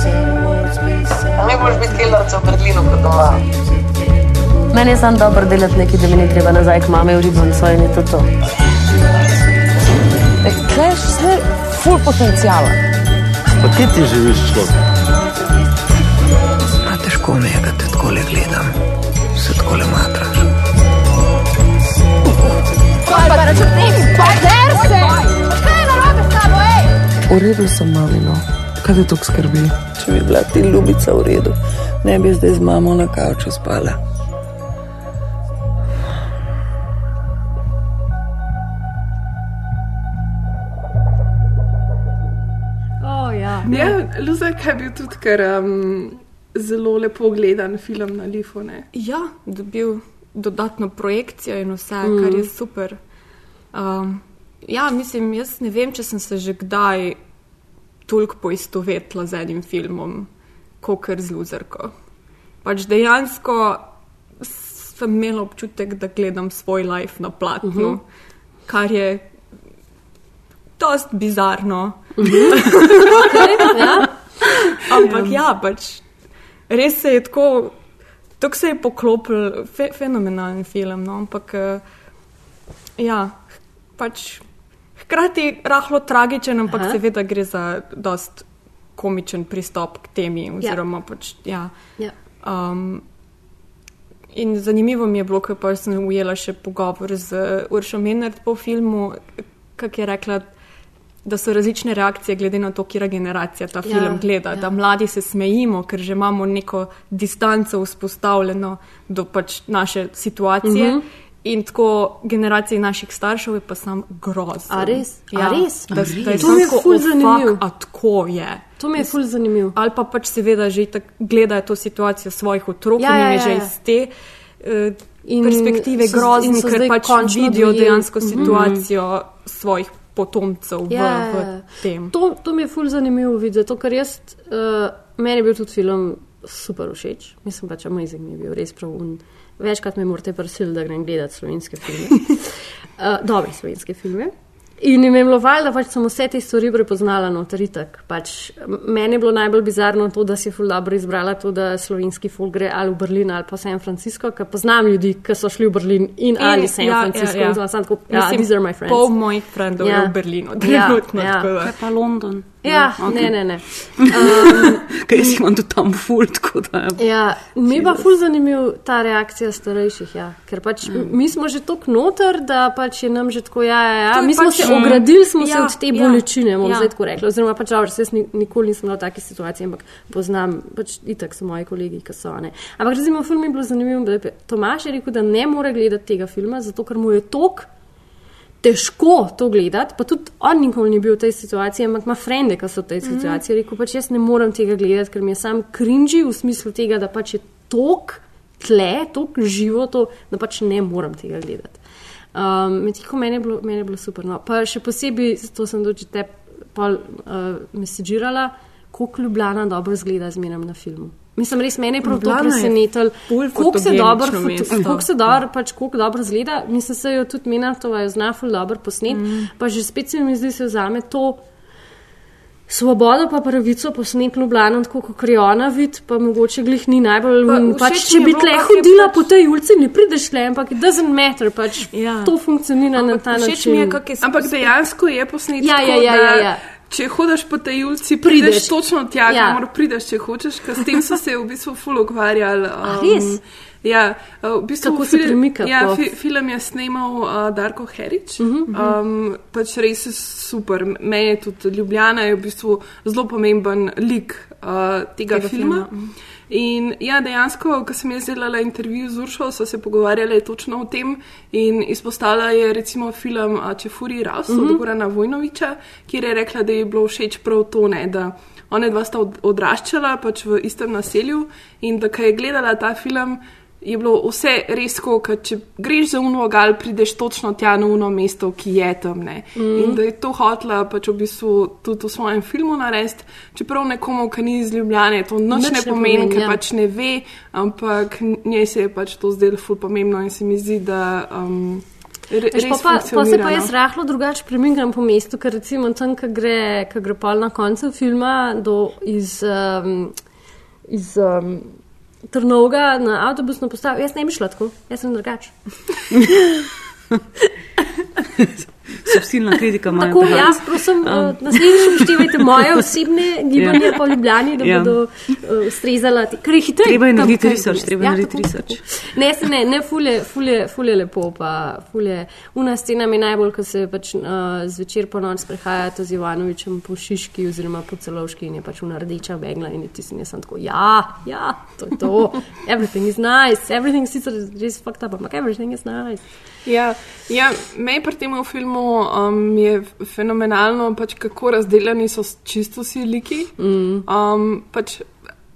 A mi boš biti kelnerca v Berlinu kot doma. Meni je samo dobro delati nekaj, da mi ne treba nazaj k mame v Ribonco in je to to. Kaj je vse ful potencijala? Pa kje ti živiš, človek? A težko mi je, da te takole gledam. Se takole matraš. Kaj pa računim? Pa der se! Kaj je narobe s tabo, ej? V redu sem, mamino. Kaj te to skrbi? Če bi bila ti ljubica v redu, ne bi zdaj z mamo na kavču spala. Ja. Ja, Luzak je bil tudi kar um, zelo lepo gledan film na Lifu. Ne? Ja, dobil dodatno projekcijo in vse, Mm. mm. kar je super. Um, ja, mislim, jaz ne vem, če sem se že kdaj toliko poistovetila z enim filmom, kot z Luzerko. Pač dejansko sem imela občutek, da gledam svoj life na platnu, uh Mhm. -huh. kar je dost bizarno. Okay, ja. Ampak ja, pač res se je tako, tako se je poklopil, fe, fenomenalen film. No? Ampak eh, ja, pač hkrati rahlo tragičen, ampak Aha. seveda gre za dost komičen pristop k temi. Oziroma, pač, ja. Ja. Um, in zanimivo mi je bilo, ko pa sem ujela še pogovor z Uršo Menard po filmu, kak je rekla, da so različne reakcije glede na to, kira generacija ta Ja, film gleda. ja. Da mladi se smejimo, ker že imamo neko distanco vzpostavljeno do pač naše situacije. Mhm. In tako generaciji naših staršev je pa sam groz. A res? A Ja, res? Da, A da je res? To mi je ful "Oh, fuck, zanimiv." A tako je. To mi je ful zanimiv. Ali pa pač seveda že tako gledajo to situacijo svojih otrok Ja, in ja, je ja, že ja. iz te uh, In perspektive grozni, ker pač vidijo dojeli. dejansko Mhm. situacijo svojih potomcev v, Ja, v ja, ja. tem. To, to mi je ful zanimivo videti, zato ker jaz, uh, meni je bil tudi film super všeč, mislim pač amazing mi je bil, res prav. Un. Večkrat me morate prosili, da grem gledati slovenske filme, uh, *laughs* dobre slovenske filme. In jim je bilo valjda, da pač sem vse te stvari prepoznala notoritek. Pač, meni je bilo najbolj bizarno to, da si ful dobro izbrala to, da slovenski folk gre ali v Berlin ali pa San Francisco, ker poznam ljudi, ki so šli v Berlin in, in ali San ja, Francisco. ja, ja. in sem tako, ja, Mislim, these are my friends. Pol mojih frendov je v Berlinu, trenutno, tako da. Kaj pa London? Ja, okej. ne, ne, ne. Um, *laughs* Ker jaz imam tudi tam ful, tako da. Ja, mi pa ful zanimiv ta reakcija starejših, ja. ker pač mm. mi smo že tako noter, da pač je nam že tako, ja, ja, ja. Je mi smo pač- se ogradili, smo Ja, se od te ja, bolečine, bom ja. zdaj tako rekla. Oziroma, pač, dobro, jaz ni- nikoli nisem bila v taki situaciji, ampak poznam, pač itak so moji kolegi, ki so. Ne. Ampak recimo, film je bilo zanimivo, da je Tomaš je rekel, da ne more gledati tega filma, zato ker mu je tok težko to gledati, pa tudi on nikoli ni bil v tej situaciji, ampak ima frende, ki so v tej Mhm. situaciji. Mm. Rekel pač jaz ne morem tega gledati, ker mi je sam krinži v smislu tega, da pač je tok tle, tok živo, to, da pač ne morem tega gledati. Um, Medtem meni, je bilo- meni je bilo super. No. Pa še posebej, to sem doči te pol uh, mesečirala, koliko Ljubljana dobro zgleda zmeraj na filmu. Mislim, res mene je prav to Ljubljana je presenetilo, ful koliko se dobro, fotogenično foto- mesto. koliko se dobro, pač koliko dobro zgleda. Mislim, se jo tudi Menatova je zna ful dobro posnet, mm. pa že spet se mi zdi, se vzame to svobodo pa pravico posnet Ljubljano, tako kot je ona vid, pa mogoče glih ni najbolj. Pa Pa, pač, če bi tle hodila pač- po tej ulici, ne prideš le, ampak it doesn't matter, pač Ja. to funkcionira na ta način. je, Ampak dejansko je posnetek. Ja, ja, ja, ja, ja. Če hodiš po tej ulici, prideš, Prideš. točno tja, Ja. kamor prideš, če hočeš, ker s tem so se v bistvu ful ukvarjali. Res? Ja, v bistvu Kako se premika Ja, po- fi, film je snemal uh, Darko Herič. Uh Mhm, -huh. um, pač res je super. Meni je tudi Ljubljana je v bistvu zelo pomemben lik uh, tega, tega filma. filma. In ja, dejansko, ko sem jaz delala intervju z Uršo, so se pogovarjali točno o tem in izpostavila je recimo film Čefuri Ras mm -hmm. od Mhm. Gorana Vojnoviča, kjer je rekla, da je bilo všeč prav to, ne, da one dva sta od, odraščala pač v istem naselju in da ko je gledala ta film, je bilo vse res tako, ker če greš za uno gal, prideš točno tja na uno mesto, ki je tam. Ne. Mhm. In da je to hotla pač v bistvu tudi v svojem filmu narediti, čeprav nekomu, ki ni iz Ljubljane, to nič Nič ne ne pomeni, pomeni, ker ja. pač ne ve, ampak njej se je pač to zdelo ful pomembno in se mi zdi, da. Um, Veš, pa, pa, pa se pa jaz no. rahlo drugače premikam po mestu, ker recimo tam, ko gre, ko gre pol na koncu filma do iz. Um, iz um, Trnovega na avtobusno postajo. Jaz ne bi šla tako, jaz sem drugač. *laughs* Subtilna kritika imajo. Tako, jaz prosim, Um. um. naslednjič upoštevajte moje osebne gibanje Ja. po Ljubljani, da Ja. bodo uh, ustrezala. ti- Ker je hitreje. Treba je narediti research, treba je Ja, narediti research. Ne, se ne, ne, fulje, fulje, fulje lepo, pa fulje. Una scena mi najbolj, ko se pač uh, zvečer po noč sprehajate z Ivanovičem po Šiški oziroma po Celovški in je pač una rdeča megla in je tisti, jaz sem tako, ja, ja, to je to. Everything is nice, everything sicer res fucked up, ampak everything is nice. Ja, ja mej pri tem filmu um, je fenomenalno, pač kako razdeljeni so čisto vsi liki. Mm. Um, pač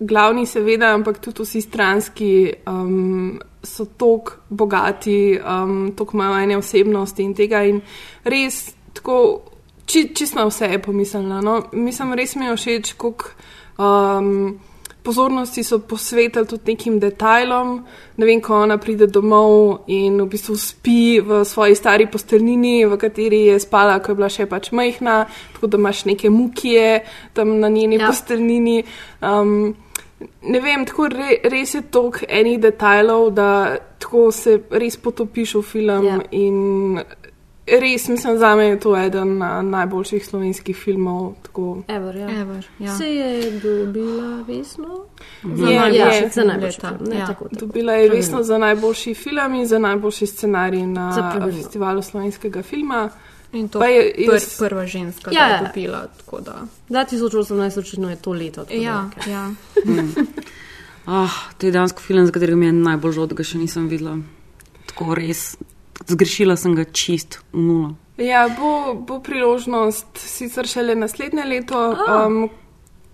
glavni, seveda, ampak tudi vsi stranski um, so tako bogati, um, tako imajo ene osebnosti in tega. In res, tako, či, čist na vse je pomislila. No? Mislim, res mi je všeč, koliko. Um, Pozornosti so posvetili tudi nekim detajlom. Ne vem, ko ona pride domov in v bistvu spi v svoji stari posteljnini, v kateri je spala, ko je bila še pač majhna, tako da imaš neke mukije tam na njeni ja. posteljnini. Um, ne vem, tako re, res je toliko enih detajlov, da tako se res potopiš v film. Ja. In res, mislim, za me je to eden najboljših slovenskih filmov. Tako. Ever, ja. Ever, ja. Se je dobila vesno? Je, je. za najboljši leta, film. Ne, ja. tako, tako. Dobila je resno za najboljši film in za najboljši scenarij Za na pravilno. festivalu slovenskega filma. In to Pa je je pr, jaz- prva ženska, Ja, ki je ja. dobila. tako Da. 2018 očitno je to leto. tako da, Ja, ja. *laughs* Ah, to je dejansko film, za katerega mi je najbolj žal, da ga še nisem videla. Tako res, zgrešila sem ga čist v nulo. Ja, bo, bo priložnost sicer šele naslednje leto. Um,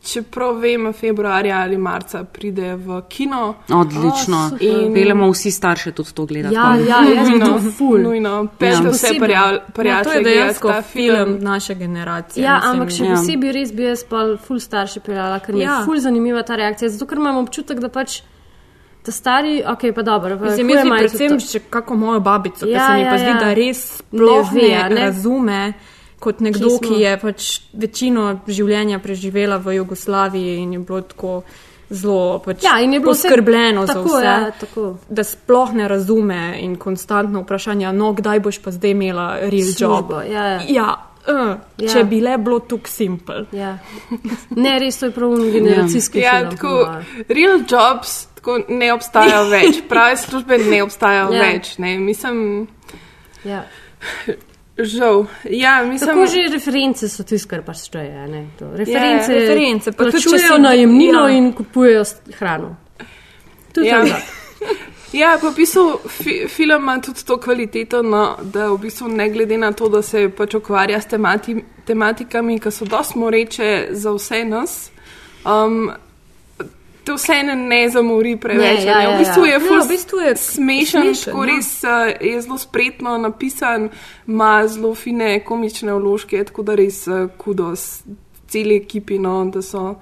čeprav vem, februarja ali marca pride v kino. Odlično. O, super. In pelemo vsi starše tudi to gledati. Ja, ja, jaz sem to ful. Nujno, peljte Ja. vse prijal- Ja, to prijatelje je dejansko ta film naše generacije. Ja, mislim. ampak še Ja. posebej res bi jaz pa ful starše peljala, ker mi je Ja. ful zanimiva ta reakcija. Zato, ker imam občutek, da pač ta stari, ok, pa dobro. Mislim, jaz imajo predvsem še kako mojo babico, ki Ja, se mi ja, pa zdi, ja. da res sploh Ne ve, ne? razume kot nekdo, smo? ki je pač večino življenja preživela v Jugoslaviji in je bilo tako zelo pač Ja, in je bilo poskrbljeno za tako, vse. ja, tako. Da sploh ne razume in konstantno vprašanje, no, kdaj boš pa zdaj imela real job. Službo, ja, ja. ja, uh, Ja. če bi le bilo tukaj simpel. Ja. Ne, res to je prav generacijski Ja, po tako, real jobs tako ne obstajajo *laughs* več, prave službe ne obstajajo Ja. več. Ne. Mislim, Ja. žal. Ja, mislim, Tako že reference so tisto, kar pač šteje. to. Reference, Ja, reference, pa tudi, če plačujejo si- najemnino ja. in kupujejo hrano. Tudi Ja. ja. *laughs* Ja, pa v bistvu fi, film ima tudi to kvaliteto, no, da v bistvu ne glede na to, da se pač ukvarja s temati, tematikami, ki so dosti moreče za vse nas, um, te vse ne, ne zamori preveč. Ne, ja, a ne. ja, v bistvu ja. je Ja, ful v bistvu je smešen, smešen, ja. res uh, je zelo spretno napisan, ima zelo fine komične vložke, tako da res uh, kudos celi ekipi, no, da so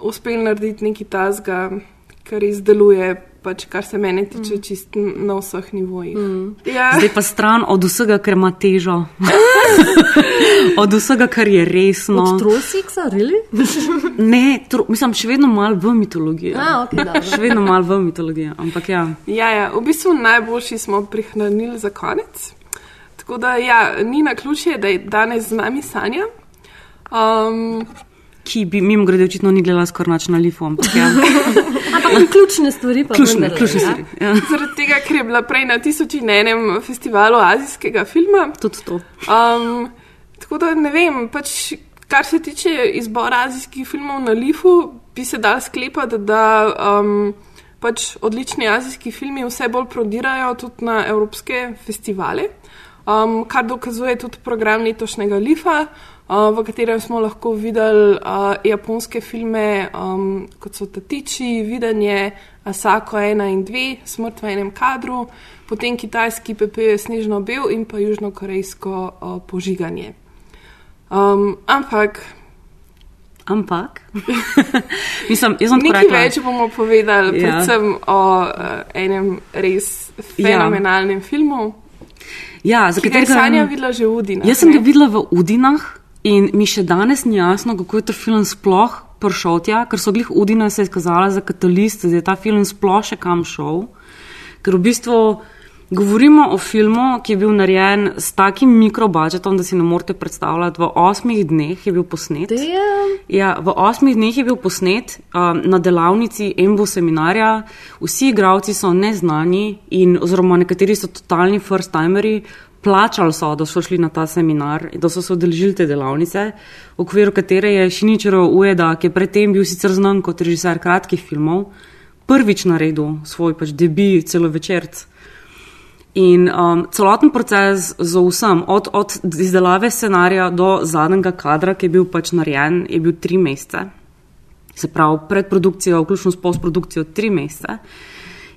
uspeli narediti nekaj tazga, kar res deluje, pač, kar se mene tiče, mm. čist na vseh nivojih. Mm. Ja. Zdaj pa stran od vsega, kar ima težo. *laughs* od vsega, kar je resno. Od Trollseksa, really? *laughs* Ne, tro, mislim, še vedno malo v mitologiji. A, ok, dobro. *laughs* še vedno malo v mitologiji, ampak ja. Ja, ja, v bistvu najboljši smo prihranili za konec. Tako da, ja, ni na ključje, da je danes z nami Sanja. Um, Ki bi mimo grede očitno ni gledala skoraj nič na lifu, ampak ja. *laughs* Ampak ključne stvari pa Ključne, vendarle, ključne ja. stvari. Ja. zaradi tega, ker je bila prej na tisoč in enem festivalu azijskega filma. Tudi to. Um, tako da ne vem, pač, kar se tiče izbora azijskih filmov na Lifu, bi se dal sklepati, da um, pač odlični azijski filmi vse bolj prodirajo tudi na evropske festivale, um, kar dokazuje tudi program letošnjega Lifa. Uh, v katerem smo lahko videli uh, japonske filme, um, kot so Tatiči, Videnje, Asako 1 in 2, Smrt v enem kadru, potem kitajski je snežno bel in pa južnokorejsko uh, požiganje. Um, ampak. Ampak. *laughs* Mislim, jaz sem Nekaj rekla. več bomo povedali, Ja. predvsem o uh, enem res fenomenalnem ja. filmu, Ja, za katerega Sanja videla že v Udinah. Jaz sem ne? ga videla v Udinah in mi še danes ni jasno, kako je ta film sploh prišel tja, ker so glih Udina se izkazala za katalist, da je ta film sploh še kam šel. Ker v bistvu govorimo o filmu, ki je bil narejen s takim mikrobudžetom, da si ne morete predstavljati. V osmih dneh je bil posnet. Ja, v osmih dneh je bil posnet um, na delavnici Embo seminarja. Vsi igravci so neznani in oziroma nekateri so totalni first-timeri. Plačali so, da so šli na ta seminar, da so se odeležili te delavnice, v okviru katere je Šiničerov Ueda, ki je predtem bil sicer znan kot režiser kratkih filmov, prvič naredil svoj pač debi celovečerc. In um, celoten proces z vsem, od, od izdelave scenarija do zadnjega kadra, ki je bil pač narejen, je bil tri mesece. Se pravi, predprodukcijo, vključno s postprodukcijo, tri mesece.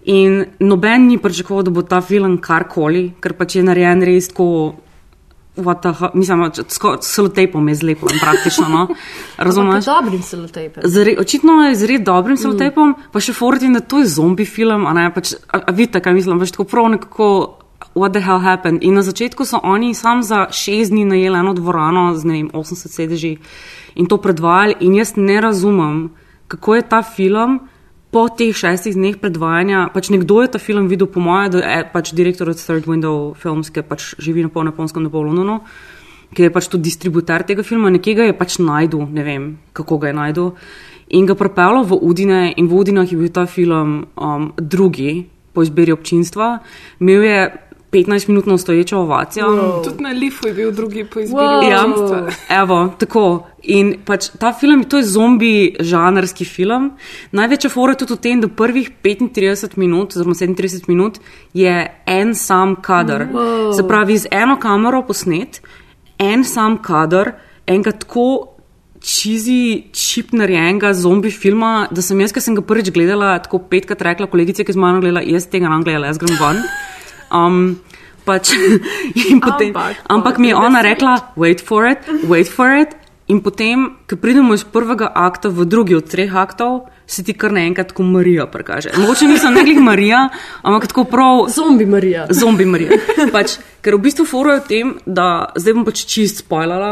In noben ni pričakoval, da bo ta film karkoli, ker pač je narejen res tako. Mislim, s selotejpom je zlepo praktično. No? *laughs* Razumeš? Z dobrim selotejpom. Očitno je z res dobrim selotejpom, mm. pa še Fordin, da to je zombi film. A, ne, pač, a, a vidite, kaj mislim, pač tako prav nekako. What the hell happened? In na začetku so oni sam za šest dni najeli eno dvorano z ne vem, 80 sedeži in to predvajali. In jaz ne razumem, kako je ta film po teh šestih dneh predvajanja, pač nekdo je ta film videl, po mojem, da je pač direktor od Third Window Films, ki pač živi na pol japonskem, na pol Londonu, ki je pač tudi distributer tega filma, nekje ga je pač najdu, ne vem, kako ga je najdu. In ga pripeljal v Udine, in v Udinah je bil ta film um, drugi po izbiri občinstva. Imel je 15-minutno stoječo ovacijo. Wow. Tudi na Lifu je bil drugi po izbiri. Wow. Ja, evo, tako. In pač ta film, to je zombi žanrski film. Največja fora je tudi v tem, da prvih 35 minut, oziroma 37 minut, je en sam kader. Wow. Se pravi, z eno kamero posnet, en sam kader, enega tako. Čizi čip narejenega zombi filma, da sem jaz, ki sem ga prvič gledala, tako petkrat rekla, kolegice, ki z mano gledala, jaz tega ne gledala, jaz grem ven. Um, pač, *laughs* potem, ampak, ampak mi je ona rekla, wait for it, wait for it. In potem, ko pridemo iz prvega akta v drugi od treh aktov, se ti kar naenkrat kot Marija prikaže. Mogoče nisem nekaj Marija, ampak tako prav. Zombi Marija. Zombi Marija. Pač, ker v bistvu foro je v tem, da zdaj bom pač čist spoilala.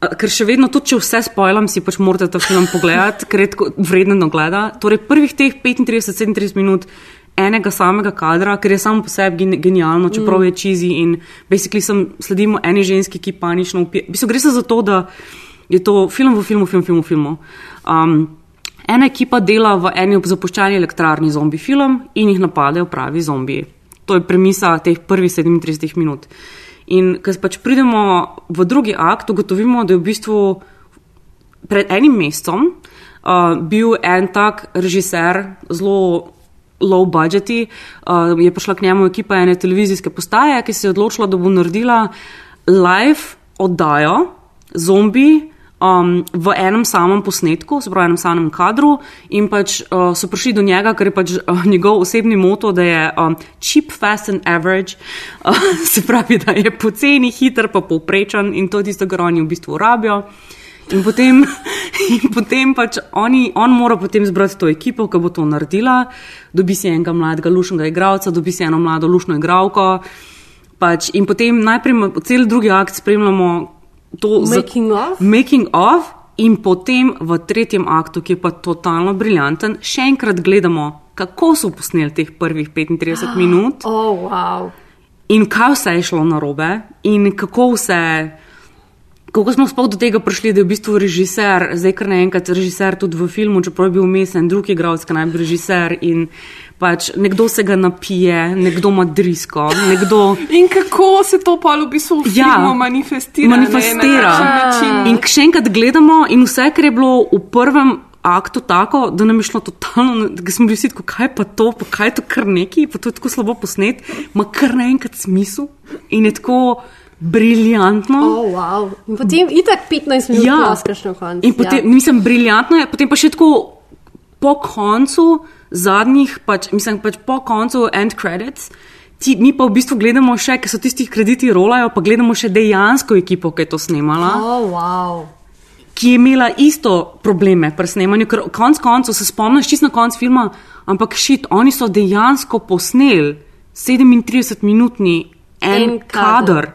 Ker še vedno, tudi če vse spojlam, si pač morate ta film pogledati, ker je tako vredno gleda. Torej, prvih teh 35-37 minut enega samega kadra, ker je samo po sebi genialno, čeprav mm. je čizi in basically sem sledimo eni ženski, ki panično upije. V bistvu gre se za to, da je to film v filmu, film, v filmu. Um, ena ekipa dela v eni zapuščeni elektrarni zombi film in jih napadejo pravi zombiji. To je premisa teh prvih 37 minut. In ko pač pridemo v drugi akt, ugotovimo, da je v bistvu pred enim mestom uh, bil en tak režiser, zelo low budgeti, uh, je prišla k njemu ekipa ene televizijske postaje, ki se je odločila, da bo naredila live oddajo zombi. Um, v enem samem posnetku, se pravi, v enem samem kadru, in pač uh, so prišli do njega, ker je pač uh, *laughs* njegov osebni moto, da je um, cheap, fast and average, uh, *laughs* se pravi, da je poceni, hiter, pa povprečen in to je tisto, kar oni v bistvu rabijo. In potem, *laughs* in potem pač oni, on mora potem zbrati to ekipo, ki bo to naredila, dobi si enega mladega, lušnega igralca, dobi si eno mlado, lušno igralko. Pač, in potem najprej cel drugi akt spremljamo to making za, of. Making of. In potem v tretjem aktu, ki je pa totalno briljanten, še enkrat gledamo, kako so posneli teh prvih 35 *gasps* minut. Oh, wow. In kaj vse je šlo na robe, in kako vse kako smo sploh do tega prišli, da je v bistvu režiser, zdaj kar naenkrat režiser tudi v filmu, čeprav je bil umesen, drugi igralec, ki naj bi režiser. In pač nekdo se ga napije, nekdo ima drisko. Nekdo... In kako se to pa v bistvu v ja, filmu manifestira? Manifestira. Ne, in še enkrat gledamo, in vse, kar je bilo v prvem. Aktu tako, da nam je šlo totalno, da smo bili vsi tako, kaj pa to, pa kaj je to kar neki, pa to je tako slabo posnet, ima kar naenkrat smisel in je tako briljantno. Oh, wow. In potem itak 15 minut, ja. paskaš na koncu. In potem, ja. mislim, briljantno je, potem pa še tako po koncu zadnjih, pač, mislim, pač po koncu end credits. Ti, mi pa v bistvu gledamo še, ker so tisti krediti rolajo, pa gledamo še dejansko ekipo, ki je to snemala. Oh, wow. Ki je imela isto probleme pri snemanju, ker konc koncev se spomniš čist na konc filma, ampak šit, oni so dejansko posneli 37-minutni en, en kader. kader.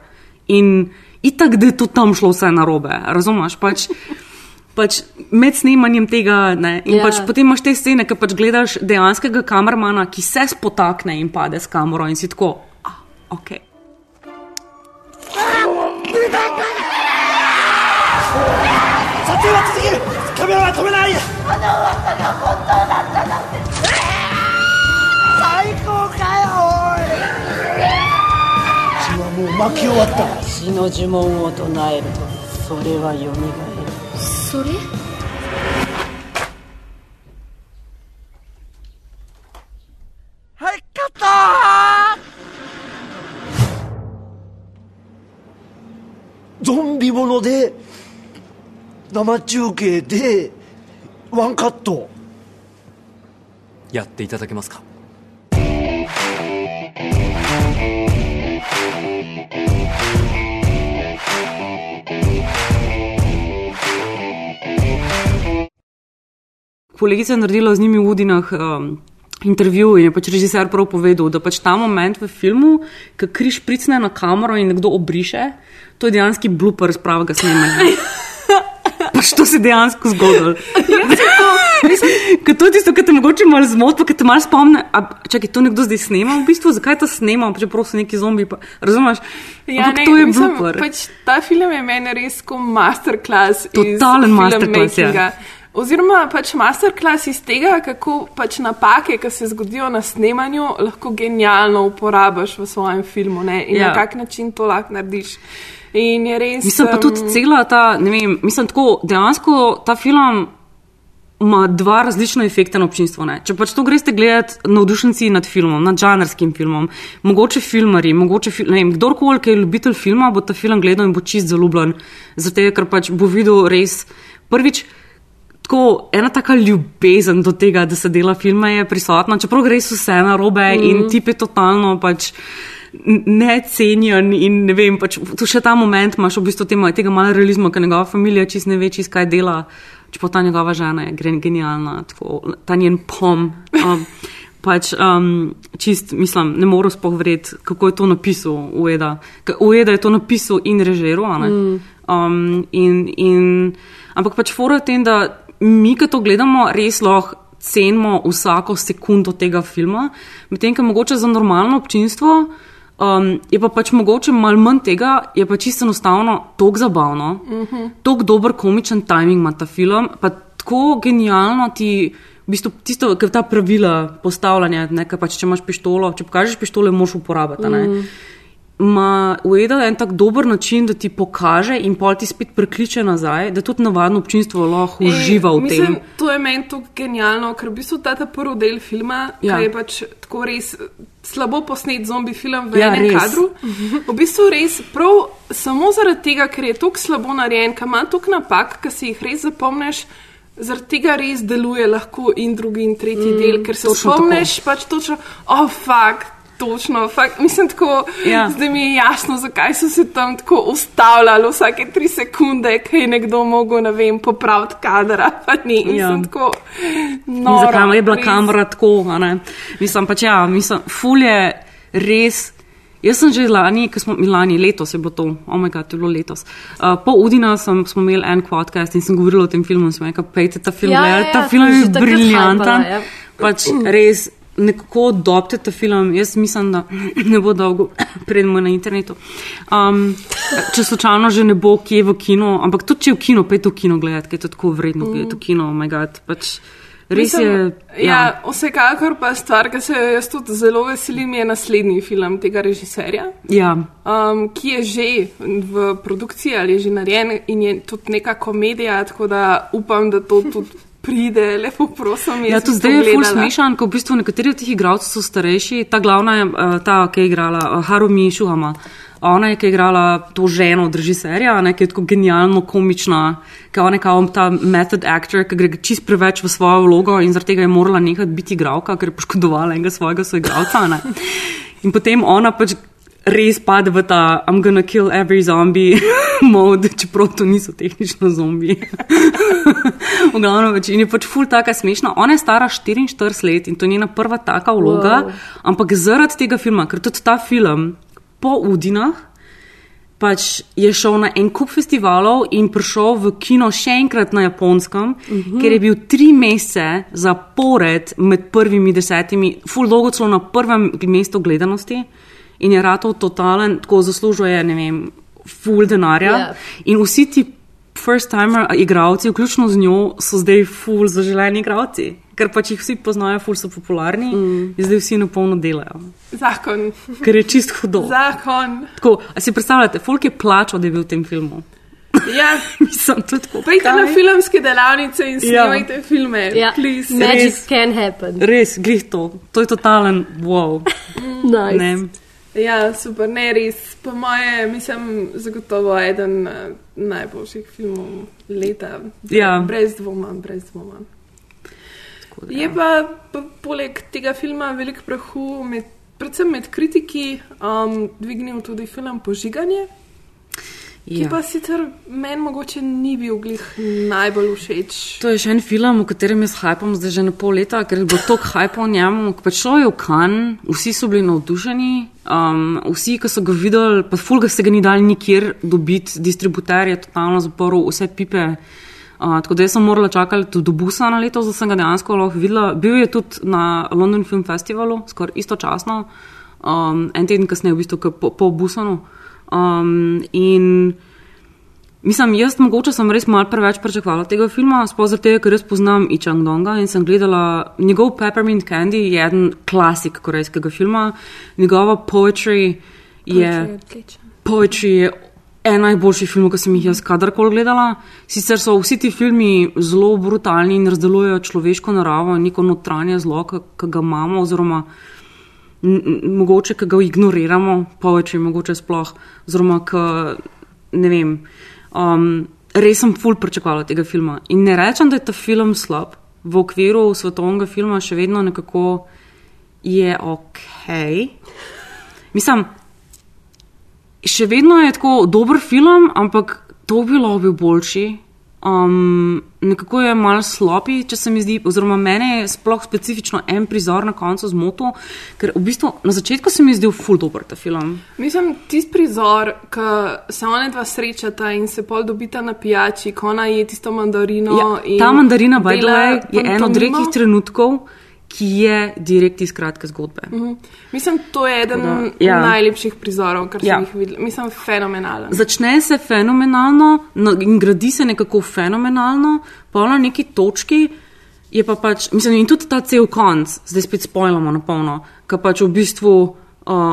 In itak, da je to tam šlo vse narobe, razumeš? Pač, pač med snemanjem tega. Ne, in Ja. yeah. pač potem imaš te scene, ki pač gledaš dejanskega kamermana, ki se spotakne in pade s kamero in si tako, ah, ok. 撮影は続けるカメラは止めないあの技が本当だったなんて もう巻き終わった。死の呪文を唱えるとそれはよみがえる。それ？はいカット！ゾンビもので生中継でワンカット。やっていただけますか？Kolegica je naredila z njimi v Udinah um, intervju in je pač režiser prav povedal, da pač ta moment v filmu, ko križ pricne na kamero in nekdo obriše, to je dejansko blooper z pravega snemanja. *laughs* pač to se je dejansko zgodilo. Ker to je tisto, kar te mogoče malo zmoti, ker te malo spomne. A, čakaj, to nekdo zdaj snema, v bistvu, zakaj to snema, čeprav so neki zombi. Pa, razumeš? Ja, Ampak ne, to je mislim, blooper. pač, ta film je meni res kot masterclass. Totalen masterclass, ja. Oziroma, pač masterclass iz tega, kako pač napake, ki se zgodijo na snemanju, lahko genialno uporabiš v svojem filmu ne? in Ja. na kak način to lahko narediš. In je res. Mislim pa tudi em, cela ta, ne vem, mislim tako, dejansko ta film ima dva različna efekta na občinstvo. Ne? Če pač to greste gledati navdušenci nad filmom, nad žanrskim filmom, mogoče filmari, mogoče fil, ne vem, kdorkoli, ki je ljubitelj filma, bo ta film gledal in bo čist zaljubljen. Zato, ker pač bo videl res prvič. Tako ena taka ljubezen do tega, da se dela filme, je prisotna, čeprav gre vse na robe mm. in Mhm. tip je totalno pač necenjen in ne vem, pač tu še ta moment imaš v bistvu tema, tega malo realizma, ker njegova familija čist ne ve, čist kaj dela, čeprav ta njegova žena je gre- genialna, tako, ta njen pom. Um, *laughs* Pač, um, čist, mislim, ne morem sploh verjeti, kako je to napisal Ueda. Ueda je to napisal in režiral. ne. Mm. Um, in, in, ampak pač fora tem, da mi, ki to gledamo, res lahko cenimo vsako sekundo tega filma, medtem ko mogoče za normalno občinstvo um, je pa pač mogoče malo manj tega, je pa čisto enostavno tako zabavno, Mhm. tako dober komičen timing ima ta film, pa tako genialno ti. V bistvu tisto, kar ta pravila postavljanja, ne, pač, če imaš pištolo, če pokažeš pištolo, moš uporabiti. Mm. Ma Ueda je en tak dober način, da ti pokaže in pol ti spet prekliče nazaj, da tudi navadno občinstvo lahko uživa v E, mislim, tem. To je meni tako genialno, ker v bistvu ta, ta prvi del filma, Ja. ja. je pač tako res slabo posnet zombi film v Ja, enem res. kadru. V bistvu res prav samo zaradi tega, ker je tako slabo narejen, ker ima toliko napak, ki si jih res zapomniš. Zaradi tega res deluje lahko in drugi in tretji Mm, del, ker se spomniš pač točno, oh, fuck. Točno, fakt, mislim, tako, Ja. zdaj mi je jasno, zakaj so se tam tako ustavljali vsake tri sekunde, ker je nekdo mogel, ne vem, popraviti kadra. Ni, Ja. tako. Noro, zakaj je bila res. kamera tako? Mislim pač, ja, mislim, ful je res. Jaz sem že lani, ko smo lani, letos je bilo to, omega, to je bilo letos. Uh, po Udina sem, smo imeli en podcast in sem govorila o tem filmu in sem rekla, pejte ta film, Ja, ja, gledati, ja, ta film sem je briljanten. ja. Pač res nekako adopte ta film. Jaz mislim, da *clears throat* ne bo dolgo, *clears throat* preden bo na internetu. Um, če slučajno že ne bo kje v kino, ampak tudi če je v kino, pejte v kino gledati, ker je to tako vredno, mm. je to kino, oh my god. Pač, res Mislim, je. Ja, vsekakor pa stvar, ki se jo jaz tudi zelo veselim, je naslednji film tega režiserja. Ja. Um, ki je že v produkciji ali je že narejen in je tudi neka komedija, tako da upam, da to tudi pride, lepo prosim. Ja, bi zdaj je ful smešan, ko v bistvu nekateri od teh igralcev so starejši. Ta glavna je eh, ta, ki je igrala eh, Harumi Šuhama. Ona je, ki je igrala to ženo od režiserja, ne, ki je tako genialno komična, ki je ona kao ta method actor, ki gre čist preveč v svojo vlogo in zaradi tega je morala nehati biti igralka, ker je poškodovala enega svojega soigralca. ne. In potem ona pač res pade v ta I'm gonna kill every zombie *laughs* mod, čeprav to niso tehnično zombiji. *laughs* v glavnem in je pač ful taka smešna. Ona je stara 44 let in to je njena prva taka vloga, Wow. ampak zaradi tega filma, ker tudi ta film po Udinah pač je šel na en kup festivalov in prišel v kino še enkrat na japonskem, uh -huh. ker je bil tri mesece zapored med prvimi desetimi, full dolgo celo na prvem mestu gledanosti in je ratov totalen, tako zaslužuje, ne vem, full denarja. Ja. Yeah. In vsi ti first-timer igravci, vključno z njo, so zdaj full zaželeni igravci. Ker pač jih vsi poznajo, ful so popularni mm. in zdaj vsi na polno delajo. Zakon. Ker je čist hudo. Zakon. Tako, a si predstavljate, folk je plačal, da je bil v tem filmu. Ja, *laughs* to je tako. Pojdite na filmske delavnice in Ja. snemajte filme. Ja, please. magic Res. can happen. Res, glih to. To je totalen wow. *laughs* Nice. Ne. Ja, super, ne res. Po moje, mislim, zagotovo eden eh, najboljših filmov leta. Ja. Brez dvoma, brez dvoma. Je pa, pa poleg tega filma veliko prahu, med, predvsem med kritiki, um, dvignil tudi film Požiganje, ki Ja. pa sicer meni mogoče ni bil glih najbolj všeč. To je še en film, v katerem jaz hajpam zdaj že na pol leta, ker je bilo toliko hajpa o njemu. ko Pač šlo je v kan, vsi so bili navdušeni, um, vsi, ki so ga videli, pa fulga se ga ni dal nikjer dobiti, distributer je totalno zaprl vse pipe. Uh, tako da sem morala čakati tudi do busa na leto, da sem ga dejansko lahko videla. Bil je tudi na London Film Festivalu, skoraj istočasno, um, en teden kasneje, v bistvu, po, po busanu. Um, in Mislim, jaz mogoče sem res malo preveč pričakovala tega filma, sploh zato, ker res poznam Ichang Donga in sem gledala njegov Peppermint Candy, je eden klasik korejskega filma, njegova poetry je. Poetry je en najboljših filmov, ki sem jih jaz kadarkoli gledala. Sicer so vsi ti filmi zelo brutalni in razdelujejo človeško naravo in neko notranje zlo, ki ga imamo, oziroma n- mogoče, ki ga ignoriramo, poetry mogoče sploh, oziroma, ki ne vem. Um, res sem ful pričakovala tega filma. In ne rečem, da je ta film slab, v okviru svetovnega filma še vedno nekako je ok. Mislim, še vedno je tako dober film, ampak to bi lahko bil boljši. Um, nekako je malo slopi, če se mi zdi, oziroma mene je sploh specifično en prizor na koncu zmotil, ker v bistvu na začetku se mi je zdel ful dober ta film. Mislim, tisti prizor, ko se ona dva srečata in se pol dobita na pijači, ko ona je tisto mandarino. Ja, ta mandarina, by the way, je en od redkih trenutkov, ki je direkt iz kratke zgodbe. Mhm. Mislim, to je eden da, ja. ja. najlepših prizorov, kar Ja. sem jih videla. Mislim, fenomenalen. Začne se fenomenalno no, in gradi se nekako fenomenalno, pa na neki točki je pa pač, mislim, in tudi ta cel konc, zdaj spet spojljamo na polno, ki pač v bistvu uh,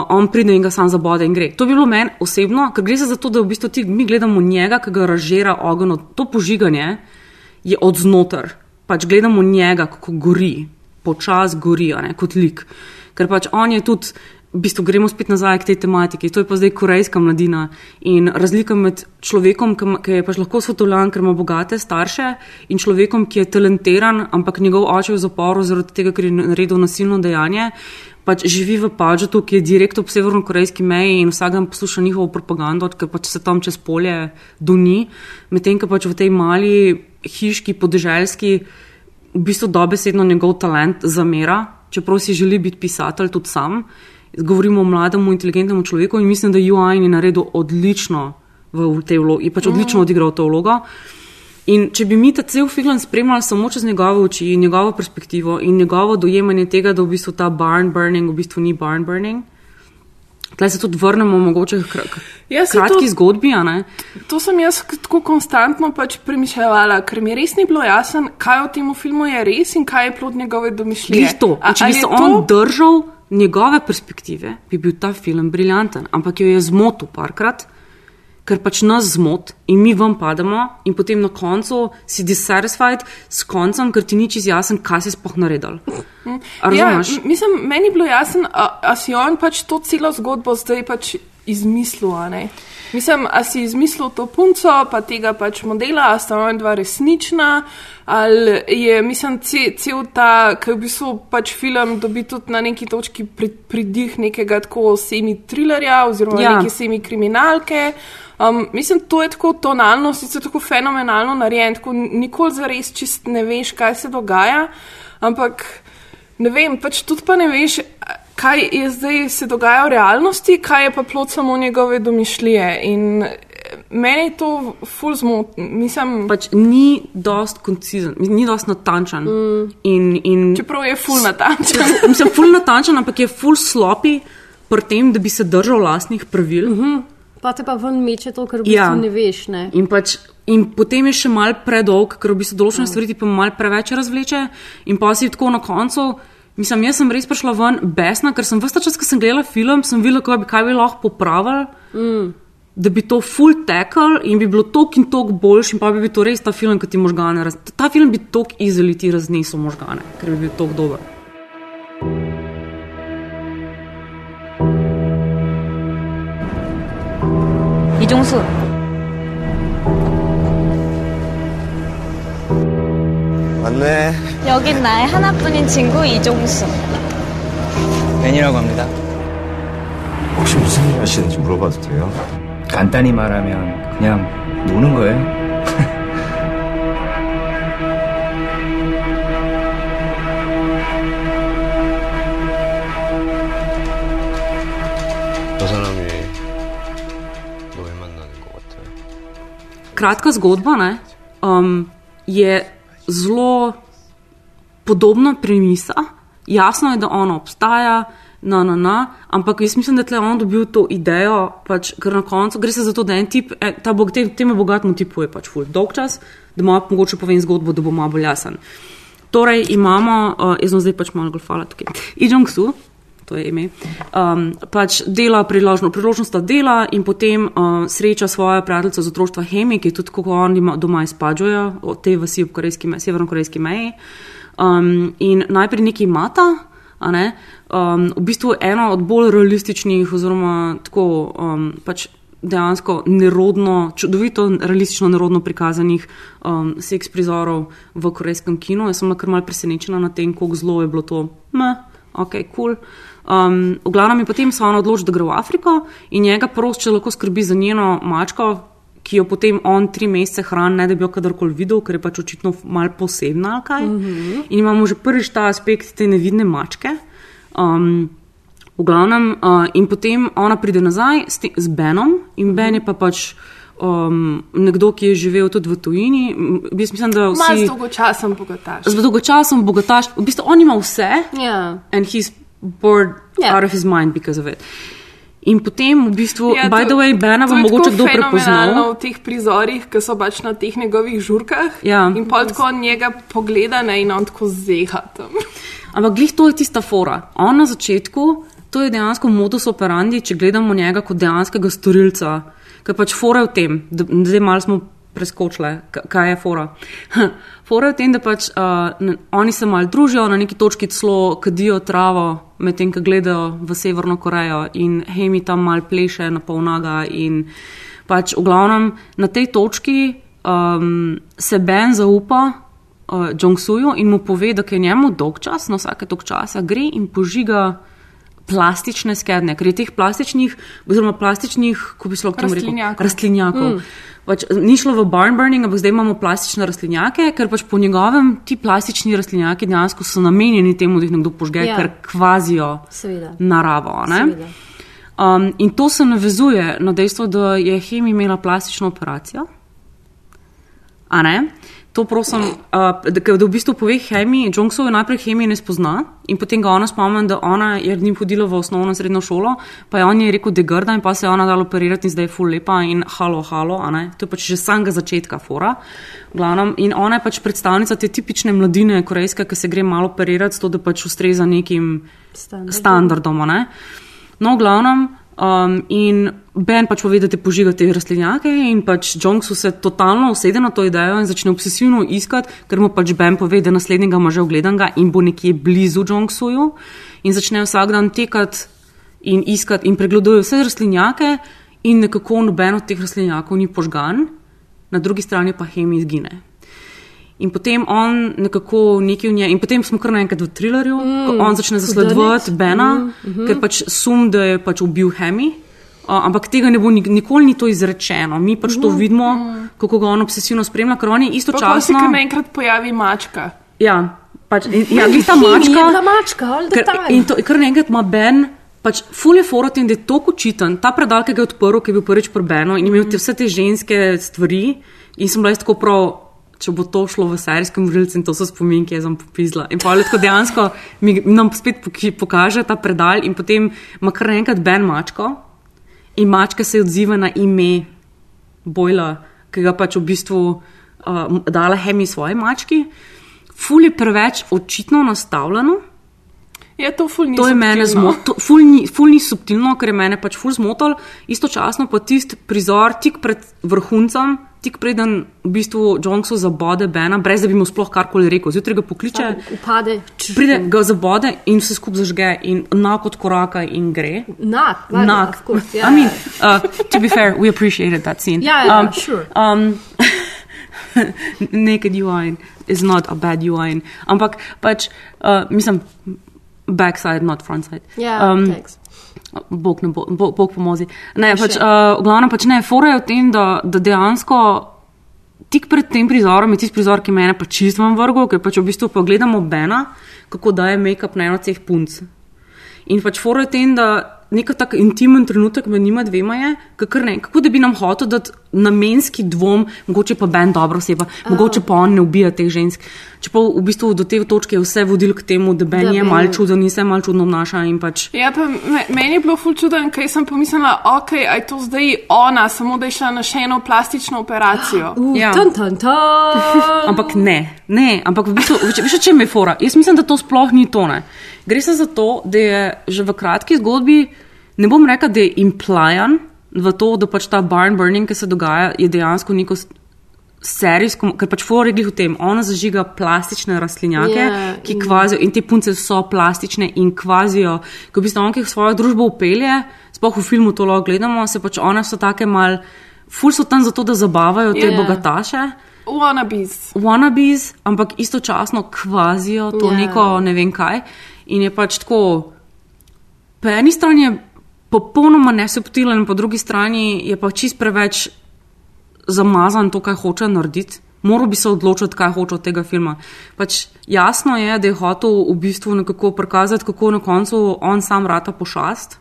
on pride in ga sam zabode in gre. To bi bilo meni osebno, ker gre za to, da v bistvu ti, mi gledamo njega, ki ga razžira ogenj, od- to požiganje je od znotraj, pač gledamo njega, kako gori, počas gori, ne kot lik. Ker pač on je tudi, v bistvu gremo spet nazaj k tej tematiki, to je pa zdaj korejska mladina in razlika med človekom, ki, je pač lahko svetovljan, ker ima bogate starše, in človekom, ki je talentiran, ampak njegov oče je v zaporu zaradi tega, ker je naredil nasilno dejanje. Pač živi v Pažatu, ki je direkt ob severno-korejski meji in vsak dan posluša njihovo propagando, ker pač se tam čez polje duni, medtem ko pač v tej mali hiški, podeželski, v bistvu dobesedno njegov talent zamera, čeprav si želi biti pisatelj tudi sam. Govorimo o mlademu, inteligentnemu človeku in mislim, da Juan je naredil odlično v tej vlogi, je pač odlično odigral to vlogo. In če bi mi ta cel film spremljali samo čez njegove oči in njegovo perspektivo in njegovo dojemanje tega, da v bistvu ta barn burning v bistvu ni barn burning, tleh se tudi vrnemo mogoče k kr- Ja, kratki to- zgodbi? To sem jaz tako konstantno pač premišljala, ker mi res ni bilo jasno, kaj v tem filmu je res in kaj je plod njegove domišljije. To. A- Če bi se on držal njegove perspektive, bi bil ta film briljanten, ampak jo je zmotil parkrat, ker pač nas zmot in mi vam pademo, in potem na koncu si dissatisfied s koncem, ker ti ni čez jasen, kaj si sploh naredil. Ja, razumeš? m- mislim, meni je bilo jasno, a, si on pač to celo zgodbo zdaj pač izmislil. Mislim, a si izmislil to punco, pa tega pač modela, a sta on dva resnična, ali je, mislim, ce, cel ta, ki v bistvu pač film dobi tudi na neki točki pri, pridih nekega tako semi-trilerja oziroma Ja. ja. neke semi-kriminalke. Um, mislim, to je tako tonalno, sicer tako fenomenalno narejen, tako nikoli zares čist ne veš, kaj se dogaja, ampak ne vem, pač tudi pa ne veš, kaj je zdaj se dogaja v realnosti, kaj je pa plot samo njegove domišljije. In eh, meni je to ful zmotno. Mislim, pač ni dost koncizen, ni dost natančen. Mm. In, in, Čeprav je ful natančen. *laughs* Mislim, ful natančen, ampak je ful slopi pri tem, da bi se držal lastnih pravil. Mm -hmm. Pa te pa ven meče to, kar v bistvu ja. ne veš. Ne? In, pač, in potem je še mal predolg, ker v bistvu določene stvari ti pa mal preveč razvleče, in pa si tako na koncu. Mislim, jaz sem res prišla ven besna, ker sem vse čas, ko sem gledala film, sem videla, kaj bi, kaj bi lahko popravili. Mm. Da bi to full tekel in bi bilo tok in tok boljši, in pa bi bil to res ta film, ki ti možgane. Raz... Ta film bi tok izoli ti raznesel možgane, ker bi bil tok dober. 이종수 맞네. 여긴 나의 하나뿐인 친구 이종수 벤이라고 합니다. 혹시 무슨 일 하시는지 물어봐도 돼요? 간단히 말하면 그냥 노는 거예요. Kratka zgodba ne, um, je zelo podobna premisa. Jasno je, da ona obstaja, na, na, na, ampak jaz mislim, da je on dobil to idejo, pač, ker na koncu gre se za to, da en tip, eh, ta bog, tem, teme bogatemu tipu je pač ful dolg čas, da malo mogoče povem zgodbo, da bo malo bolj jasen. Torej imamo, uh, jaz sem zdaj pač malo golfala tukaj, Ijong Su, to je ime, um, pač dela priložno, priložnost dela in potem uh, sreča svojo prijateljico z otroštva Hemi, ki tudi kako oni doma izpađujejo, od te vasi ob korejski, severno-korejski meji. Um, in najprej neki mata, Ne? Um, v bistvu eno od bolj realističnih, oziroma tako um, pač dejansko nerodno, čudovito, realistično nerodno prikazanih um, seks prizorov v korejskem kinu. Jaz sem kar mal presenečena na tem, kako zelo je bilo to, meh, ok, kul. Cool. Um, v glavnem je potem se ona odločila, da gre v Afriko in njega prosti, če lahko skrbi za njeno mačko. Ki jo potem on tri mesece hrani, ne da bi jo kadarkoli videl, ker je pač očitno malo posebna. Mm -hmm. In imamo že prvič ta aspekt te nevidne mačke. Um, v glavnem, uh, in potem ona pride nazaj s, te, z Benom, in Ben je pa pač um, nekdo, ki je živel tudi v tujini. Jaz mislim, da vsi. Z dolgočasom bogataš. Z dolgočasom bogataš. V bistvu on ima vse. Yeah. And he's bored yeah. out of his mind because of it. In potem, v bistvu, ja, to, by the way, Bena vam mogoče kdo prepoznal. v teh prizorih, ki so pač na teh njegovih žurkah. Ja. In pa tako njega pogleda ne, in on tako zeha tam. Ampak glih to je tista fora. On na začetku, to je dejansko modus operandi, če gledamo njega kot dejanskega storilca, ker pač fora je v tem, da zdaj malo smo preskočile, kaj je fora. fora je v tem, da pač uh, ne, oni se mal družijo, na neki točki celo kadijo travo, medtem ko gledajo v Severno Korejo in Hemi tam mal pleše na polnaga. In pač v glavnem na tej točki um, se Ben zaupa uh, in mu pove, da je njemu dolg čas, na vsake tok časa gre in požiga. Plastične skedne, ker je teh plastičnih, oziroma plastičnih, kako bi se lahko rekel, rastlinjakov. Mm. Pač, ni šlo v barn burning, ampak zdaj imamo plastične rastlinjake, ker pač po njegovem ti plastični rastlinjaki dejansko so namenjeni temu, da jih nekdo požge, ja. ker kvazijo Seveda. naravo. Um, in to se navezuje na dejstvo, da je Hemi imela plastično operacijo. A ne? To prosim, uh, da, da v bistvu pove Hemi, Jongsov je najprej Hemi ne spozna in potem ga ona spomni, da ona je njim hodila v osnovno srednjo šolo, pa je on je rekel, da je grda in pa se je ona dala operirati in zdaj je full lepa in halo, halo, a ne. To je pač že samega začetka fora. Glavnem, in ona je pač predstavnica te tipične mladine korejske, ki se gre malo operirati, to da pač ustreza nekim Standardom. standardom, a ne. No, glavnem. Um, in Ben pač pove, da te požiga te rastlinjake, in pač Jongsu se totalno usede na to idejo in začne obsesivno iskati, ker mu pač Ben pove, da naslednjega ima že ogledanega in bo nekje blizu Jongsuju, in začne vsak dan tekati in iskati in pregleduje vse rastlinjake, in nekako noben od teh rastlinjakov ni požgan, na drugi strani pa Hemi izgine. In potem on nekako nekaj v njej, in potem smo kar naenkrat v trilerju, mm, ko on začne zasledovati Bena, mm, mm -hmm. ker pač sum, da je pač ubil Hemi. Uh, ampak tega ne bo nik nikoli ni to izrečeno. Mi pač to vidimo, mm. kako ga on obsesivno spremlja, ker on je istočasno. Pa se kar naenkrat pojavi mačka. Ja, Pač, in, ja, glih ta mačka. Ta mačka, Ker, time. in, to, kar naenkrat ima Ben, pač ful je forat in da je tako učiten. Ta predal, ki ga je odprl, ki je bil prvič prbeno in imel te, vse te ženske stvari in sem bila jaz tako prav. Če bo to šlo v serijskem vrilcu, in to so spominke, jaz sem popizla. In pa je tako dejansko mi, nam spet pokaže ta predal, in potem ima kar enkrat Ben mačko, in mačka se odziva na ime Bojla, ki ga pač v bistvu uh, dala Hemi svoji mački. Ful je preveč očitno nastavljeno. Je to ful ni To je mene zmotilo, ful, ni- ful ni subtilno, ker je mene pač ful zmotil, istočasno pa tisti prizor tik pred vrhuncem, tik preden v bistvu Jonksu zabode Bena, brez da bi mu sploh karkoli rekel. Zjutraj ga pokliče, Upade. pride ga zabode in vse skupaj zažge in nak od koraka in gre. Nak. of course, I ja. mean, uh, to be fair, we appreciated that scene. Ja, ja, sure. Um, *laughs* naked UI is not a bad UI. Ampak pač, uh, mislim, backside, not frontside. Ja, um, thanks. Bog, ne bo, Bog, Bog pomozi. Ne, pač, uh, v glavnem pač ne, fora je v tem, da, da dejansko tik pred tem prizorom je tisti prizor, ki mene pa čist vam vrgel, ker pač v bistvu pogledamo Bena, kako daje make-up na eno od teh punc. In pač fora je v tem, da nek tak intimen trenutek med njima dvema je, kakor ne, kako da bi nam hotel dati namenski dvom, mogoče pa Ben dobro oseba, mogoče pa on ne ubija teh žensk. Čeprav v bistvu do te točke je vse vodil k temu, da Ben Da je mal čuden in se mal čudno obnaša in pač. Ja, pa me, meni je bilo ful čuden, ker sem pomislila, ok, a je to zdaj ona, samo da je šla na še eno plastično operacijo. *gasps* Uh, Ja. tan, tan, tan. *laughs* Ampak ne, ne, ampak v bistvu, veš, če me fora. Jaz mislim, da to sploh ni tone. Gre se za to, da je že v kratki zgodbi, ne bom rekel, da je implijan v to, da pač ta barn burning, ki se dogaja, je dejansko neko serijsko, ker pač fora je glih v tem, ona zažiga plastične rastlinjake, Ja, yeah, ki in- kvazijo in te punce so plastične in kvazijo, ko v bistvu on, ki jih svojo družbo upelje, sploh v filmu to lahko gledamo, se pač one so take mal, ful so tam zato, da zabavajo te Ja. bogataše Wannabes. wannabes, ampak istočasno kvazijo to Ja. yeah. neko ne vem kaj. In je pač tako, po eni strani je popolnoma nesubtilen, po drugi strani je pa čist preveč zamazan to, kaj hoče narediti. Moral bi se odločiti, kaj hoče od tega filma. Pač jasno je, da je hotel v bistvu nekako prikazati, kako na koncu on sam rata pošast,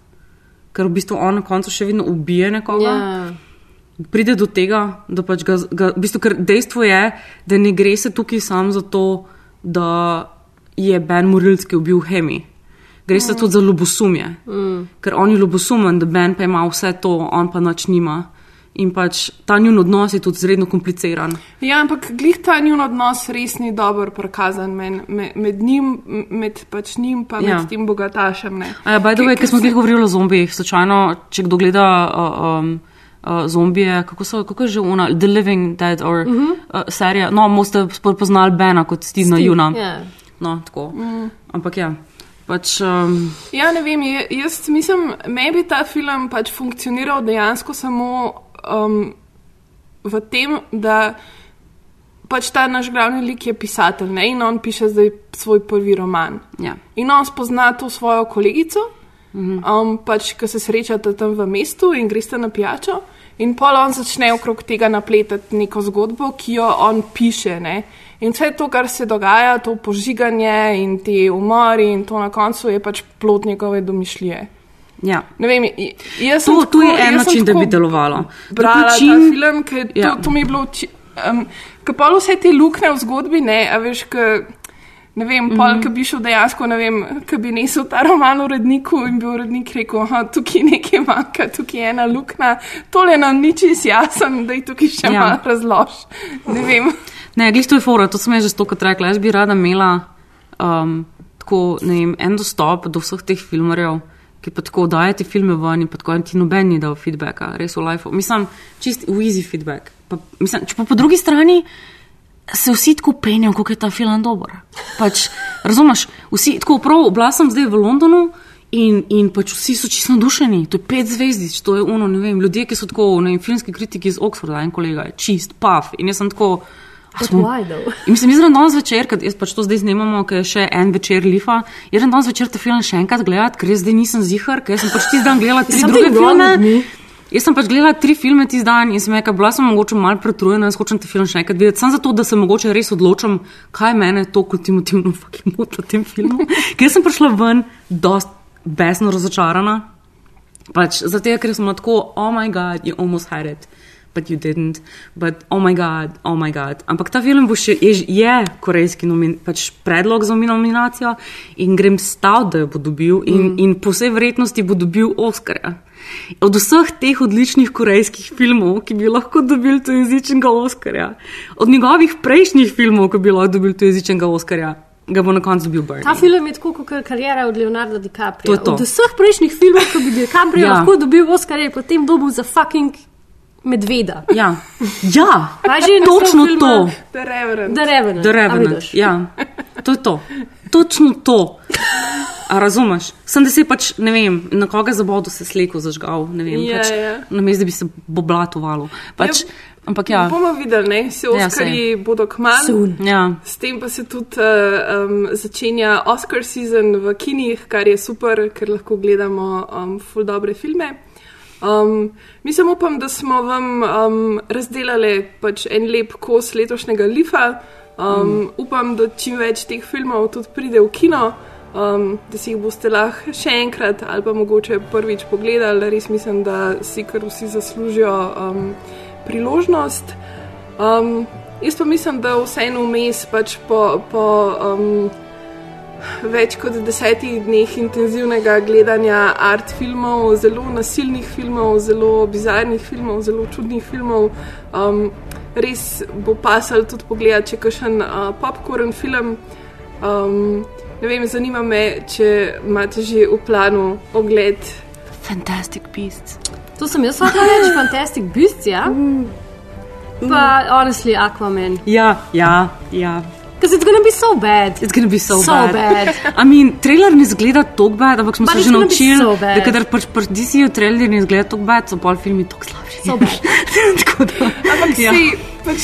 ker v bistvu on na koncu še vedno ubije nekoga Ja. pride do tega, da pač ga, ga v bistvu, ker dejstvo je, da ne gre se tukaj sam za to, da je Ben Morilski ubil Hemi. Gre se Mm. tudi za ljubosumje, Mm. ker on je ljubosumen, da Ben pa ima vse to, on pa nič nima. In pač ta njun odnos je tudi zredno kompliciran. Ja, ampak glih ta njun odnos res ni dobro prikazan med, med, med njim, med pač njim pa Ja. med tem bogatašem. The way, ker smo zdaj govorili o zombijih, slučajno, če kdo gleda uh, um, uh, zombije, kako, so, kako je že ona, The Living Dead, or, uh Mhm. -huh. uh, serija, no, boste poznali Bena kot Stevena Steve, Juna. ja. No, tako. Mm. Ampak ja, pač. Um, Ja, ne vem, jaz mislim, me bi ta film pač funkcioniral dejansko samo um, v tem, da pač ta naš glavni lik je pisatelj ne? in on piše zdaj svoj prvi roman. Ja. In on spozna to svojo kolegico, um, pač, ki se srečata tam v mestu in greste na pijačo. In pol on začne okrog tega napletati neko zgodbo, ki jo on piše. Ne? In vse to, kar se dogaja, to požiganje in ti umori, in to na koncu je pač plot njegove domišljije. ja. Ne vem, jaz sem To, to je tako- en način, da tako bi delovalo. Brala Način- ta film, ker to, Ja. to mi je bilo. Um, Ker pa vse te luknje v zgodbi, ne, a veš, ke, ne vem, pol, Mhm. ki bi šel dejansko, ne vem, ki bi nesel ta roman uredniku in bi urednik rekel, da tukaj nekaj manjka, tukaj je ena luknja, tole nam ni čist jasen, da je tukaj še ja. malo razlož. Ne vem. Ne, glej, to je fora, to sem jaz že stokrat rekla. Jaz bi rada imela um, tako, ne vem, en dostop do vseh teh filmarjev, ki pa tako dajo te filme ven in pa tako in ti noben ni dal feedbacka, res v life. Mislim, čist v easy feedback. Pa, mislim, če pa po drugi strani se vsi tako penjajo, kako je ta film dober. Pač, razumeš, vsi tako prav, bila sem zdaj v Londonu. In, in pač vsi so čisto navdušeni, to je pet zvezdic, to je uno, ne vem, ljudje, ki so tako, ne vem, filmski kritiki iz Oxforda, en kolega je čist, paf. In jaz sem tako, smo-? In *laughs* mislim, jaz grem danes večer, ker jaz pač to zdaj snemamo, ker je še en večer lifa. Jaz grem danes večer ta film še enkrat gledati, ker jaz zdaj nisem zihar, ker sem pač tisti dan gledala tri druge filme. Jaz sem pač gledala tri filme tisti dan in sem rekla, bila sem mogoče malo pretrujena, jaz hočem te film še enkrat videti, samo zato, da se mogoče res odločim, kaj mene toliko ultimativno *laughs* fucking moti v tem filmu. *laughs* Ker sem prišla ven dost besno razočarana. Pač zato, ker sem tako, oh my god, you almost had it. But you didn't, but oh my god, oh my god. Ampak ta film bo še, je, je korejski nomin, pač predlog za nominacijo in grem stav, da jo bo dobil in, mm. in po vsej verjetnosti bo dobil Oscarja. Od vseh teh odličnih korejskih filmov, ki bi lahko dobili to jezičnega Oscarja, od njegovih prejšnjih filmov, ki bi lahko dobili to jezičnega Oscarja, ga bo na koncu dobil Burn. Ta film je tako kot karijera od Leonarda DiCaprio. To je to. Od vseh prejšnjih filmov, ki bi DiCaprio ja. lahko dobil Oscar, je potem dobil za fucking medveda. Ja, ja *laughs* naslov točno to. The Reverend. The Revenant. The Revenant. Ja, to je to. Točno to. A razumeš? Sem da si pač, ne vem, na koga za vodo se sleko zažgal, ne vem, Ja, pač, ja. na mestu, da bi se boblatovalo. Pač, ampak ja. Bomo videli, ne? Vsi Ja, Oscarji sej. bodo kmalo. Ja. S tem pa se tudi uh, um, začenja Oscar season v kinih, kar je super, ker lahko gledamo um, ful dobre filme. Um, mi samo upam, da smo vam um, razdelali pač en lep kos letošnjega lifa. Um, mm. Upam, da čim več teh filmov tudi pride v kino, um, da si jih boste lahko še enkrat ali pa mogoče prvič pogledali. Res mislim, da si kar vsi zaslužijo um, priložnost. Um, jaz pa mislim, da vseeno vmes pač po. po um, Več kot desetih dneh intenzivnega gledanja art filmov, zelo nasilnih filmov, zelo bizarnih filmov, zelo čudnih filmov. Um, res bo pasal tudi pogledati, če kakšen uh, popkorn film. Um, ne vem, zanima me, če imate že v planu ogled. Fantastic Beasts. To sem jaz hotel reči, *laughs* Fantastic Beasts, ja. Pa, honestly, Aquaman. Ja, ja, ja. Because it's gonna be so bad. It's gonna be so, So bad. bad. I mean, trailer ne zgleda tako bad, ampak smo But se it's že naučili, so bad. da kadar pač pri DC-ju trailer ne zgleda tako bad, so pol filmi tako slabši. So bad. *laughs* tako da. Ampak Ja. si pač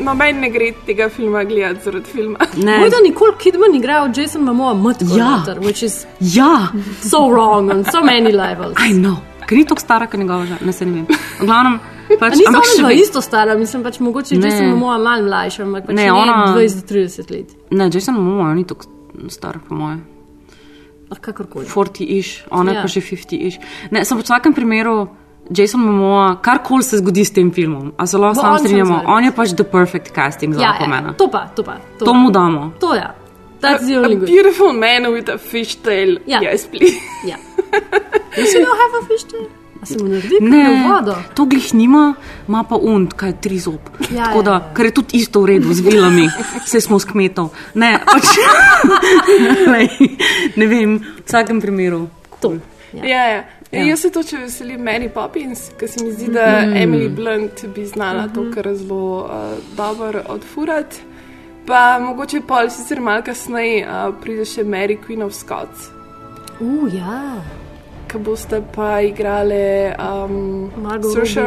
noben ne gre tega filma gledati zaradi filma. Boj, da Nicole Kidman igra od Jason Momoa mrtvo, Ja. noter, which is Ja. so wrong on so many levels. I know. Ker ni tako stara, kot njegova žena, ne se ne vem. V glavnem, pač, Nisem ampak še isto stara, mislim pač mogoče Ne. Jason Momoa malo mlajša, ampak pač Ne, ne, ona- 20 do 30 let. Ne, Jason Momoa ni tako star, po moje. Ah, kakorkoli. 40-ish, ona je Ja. pa že 50-ish. Ne, sem v vsakem primeru. Jason Momoa, karkoli se zgodi s tem filmom, a se lahko sem strinjamo, on je pač the perfect casting za Ja, Aquamana. ja, to pa, to pa. To, To mu damo. To ja. That's the A, only a good. beautiful man with a fishtail. Ja. Yes, please. Ja. You still don't have a fish tail? Se mu naredi Ne, vodo? to glih nima, ima pa und, kaj je tri zob. Ja, Tako ja, da, ker je tudi isto v redu z vilami, *laughs* vse smo s kmetov. Ne, pač, *laughs* lej, ne vem, v vsakem primeru. Cool. Ja, ja. ja. Ja. Jaz se toče veselim Mary Poppins, ker se mi zdi, da Mhm. mm. Emily Blunt bi znala mm -hmm. to kar zelo uh, dobro odfurati. Pa mogoče pol sicer malo kasneje uh, pride še Mary Queen of Scots, Uh, ja. Ki boste pa igrali um, Saoirse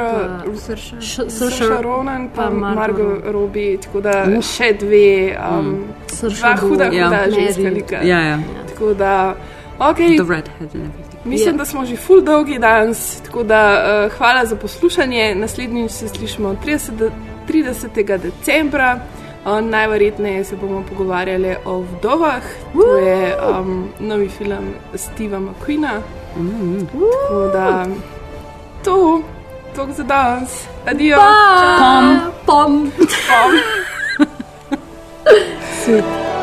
Saoirse- Ronan pa pa Robbie. Robbie, tako da Uf. še dve, um, Mm. Dva huda, Ja. huda Mary. ženska lika. Ja, ja. Tako da, ok. Mislim, Ja. da smo že full dolgi danes, tako da uh, hvala za poslušanje. Naslednjič se slišimo 30. 30. decembra. Najverjetneje se bomo pogovarjali o vdovah. To je um, novi film Steva McQueena. Mm. Tako da to, to za danes. Adijo. Pom. Pom. Pom. Sweet.